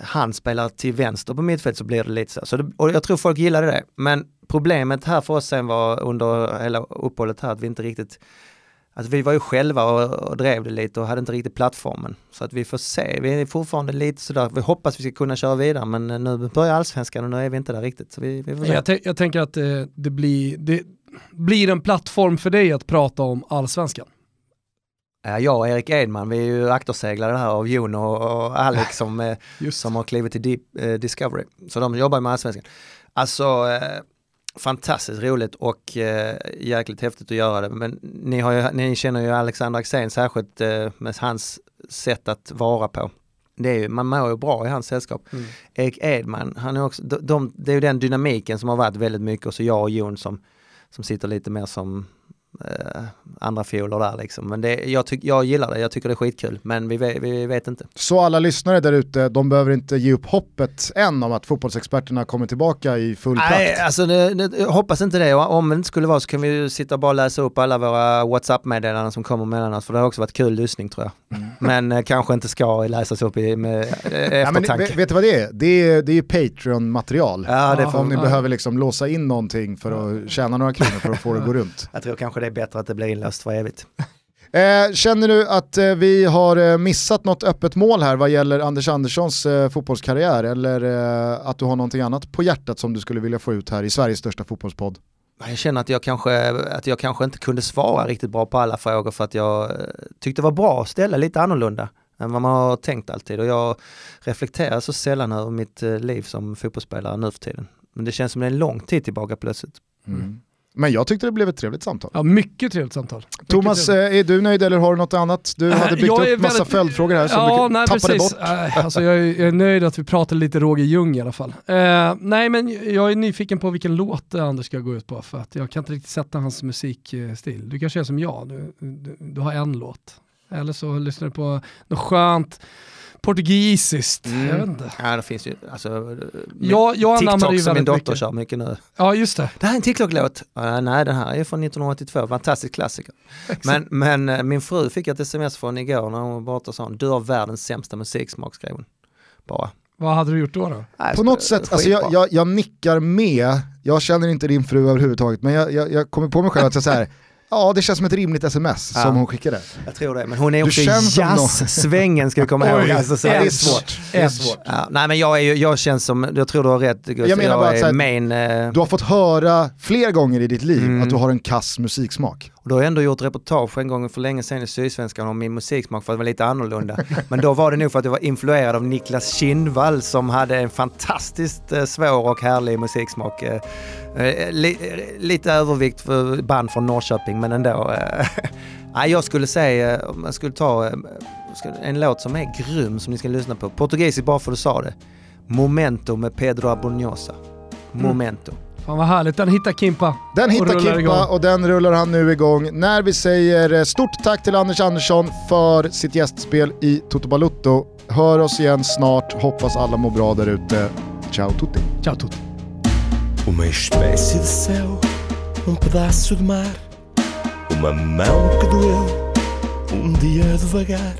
han spelar till vänster på mittfält så blir det lite så. så det, och jag tror folk gillade det. Men problemet här för oss sen var under hela uppehållet här att vi inte riktigt Alltså vi var ju själva och, och drev det lite och hade inte riktigt plattformen. Så att vi får se, vi är fortfarande lite sådär, vi hoppas vi ska kunna köra vidare men eh, nu börjar allsvenskan och nu är vi inte där riktigt. Så vi, vi får se. Jag, jag tänker att det, det, blir, det blir en plattform för dig att prata om allsvenskan. Ja, jag och Erik Edman, vi är ju akterseglade här av Jon och, Alex som, eh, som har klivit till Deep, eh, Discovery. Så de jobbar med allsvenskan. Alltså eh, fantastiskt roligt och eh, jäkligt häftigt att göra det. Men ni, ju, ni känner ju Alexander Axén särskilt eh, med hans sätt att vara på. Det är ju, man mår ju bra i hans sällskap. Mm. Erik Edman, han är också, de, de, det är ju den dynamiken som har varit väldigt mycket och så jag och Jon som, som sitter lite mer som eh, andra fioler där liksom. Men det, jag, tyck, jag gillar det, jag tycker det är skitkul. Men vi vet, vi vet inte. Så alla lyssnare där ute, de behöver inte ge upp hoppet än om att fotbollsexperterna kommer tillbaka i full Nej, prakt. alltså det, jag hoppas inte det. Om det inte skulle vara så kan vi ju sitta och bara läsa upp alla våra WhatsApp-meddelanden som kommer mellan oss. För det har också varit kul lyssning tror jag. Men eh, kanske inte ska läsas upp i, med eh, Ja, eftertanke. vet, vet du vad det är? Det är, det är Patreon-material. Ja, det Ja, får, Om ni ja. behöver liksom låsa in någonting för att tjäna några kronor för att få det att gå runt. jag tror kanske det är bättre att det blir inlöst för evigt. Eh, känner du att eh, vi har eh, missat något öppet mål här vad gäller Anders Anderssons eh, fotbollskarriär eller eh, att du har någonting annat på hjärtat som du skulle vilja få ut här i Sveriges största fotbollspodd? Jag känner att jag, kanske, att jag kanske inte kunde svara riktigt bra på alla frågor för att jag eh, tyckte det var bra att ställa lite annorlunda än vad man har tänkt alltid. Och jag reflekterar så sällan över mitt liv som fotbollsspelare nu för tiden. Men det känns som det är en lång tid tillbaka plötsligt. Mm. Men jag tyckte det blev ett trevligt samtal. Ja, mycket trevligt samtal. Thomas, trevligt. eh, är du nöjd eller har du något annat? Du Eh, hade byggt upp massa väldigt- följdfrågor här som ja, du nej, tappade precis. bort. Eh, Alltså, jag, är, nöjd att vi pratar lite Roger Ljung i alla fall. Eh, nej men jag är nyfiken på vilken låt Anders ska gå ut på för att jag kan inte riktigt sätta hans musikstil. Du kanske är som jag, du, du, du har en låt. Eller så lyssnar du på något skönt portugisiskt. Mm. Jag vet inte. Ja, det finns ju, alltså, Ja, jag TikTok som min dotter mycket. kör mycket nu. Ja, just det. Det här är en TikTok-låt. Uh, nej, den här är från 1982, fantastisk klassiker. Men, men eh, min fru fick ett sms från igår när hon var borta och sa du har världens sämsta musiksmak, skrev hon. Bara. Vad hade du gjort då? då? Nej, På något sätt, alltså jag, jag, jag nickar med, jag känner inte din fru överhuvudtaget, men jag, jag, jag kommer på mig själv att jag så här, ja det känns som ett rimligt sms Ja. som hon skickade. Jag tror det, men hon är också i jazz-svängen ska vi komma ihåg. Alltså, så det är svårt. Det är svårt. Ja, nej men jag, är jag känns som, jag tror du har rätt Gustav. Jag menar bara att så är här, main, eh, Du har fått höra fler gånger i ditt liv Mm. att du har en kass musiksmak. Och då har jag ändå gjort reportage en gång för länge sedan i Sydsvenskan om min musiksmak för att det var lite annorlunda. men då var det nog för att jag var influerad av Niklas Kindvall som hade en fantastiskt eh, svår och härlig musiksmak. Eh, eh, li, lite övervikt för band från Norrköping men ändå. Eh, jag skulle säga, om jag skulle ta en låt som är grym som ni ska lyssna på. Portugisisk bara för att du sa det. Momento med Pedro Abunhosa. Momento. Fan vad härligt, den hittar Kimpa. Den Och hittar rullar Kimpa igång. och den rullar han nu igång när vi säger eh, stort tack till Anders Andersson för sitt gästspel i Toto Balutto. Hör oss igen snart, hoppas alla mår bra där ute. Ciao tutti! Ciao Tutti. Uma espécie de céu, um pedaço de mar, uma mão que doeu, um dia devagar,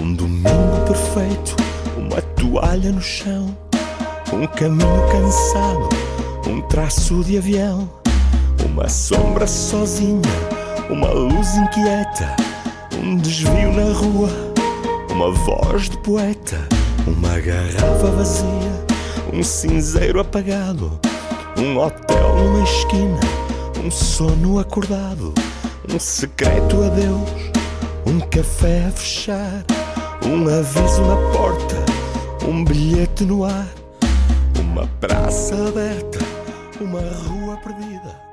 um domingo perfeito, uma toalha no chão, um caminho cansado, um traço de avião, Uma sombra sozinha, uma luz inquieta, um desvio na rua, uma voz de poeta, uma garrafa vazia, um cinzeiro apagado, um hotel numa esquina, um sono acordado, um secreto adeus, um café a fechar, um aviso na porta, um bilhete no ar, uma praça aberta, uma rua perdida.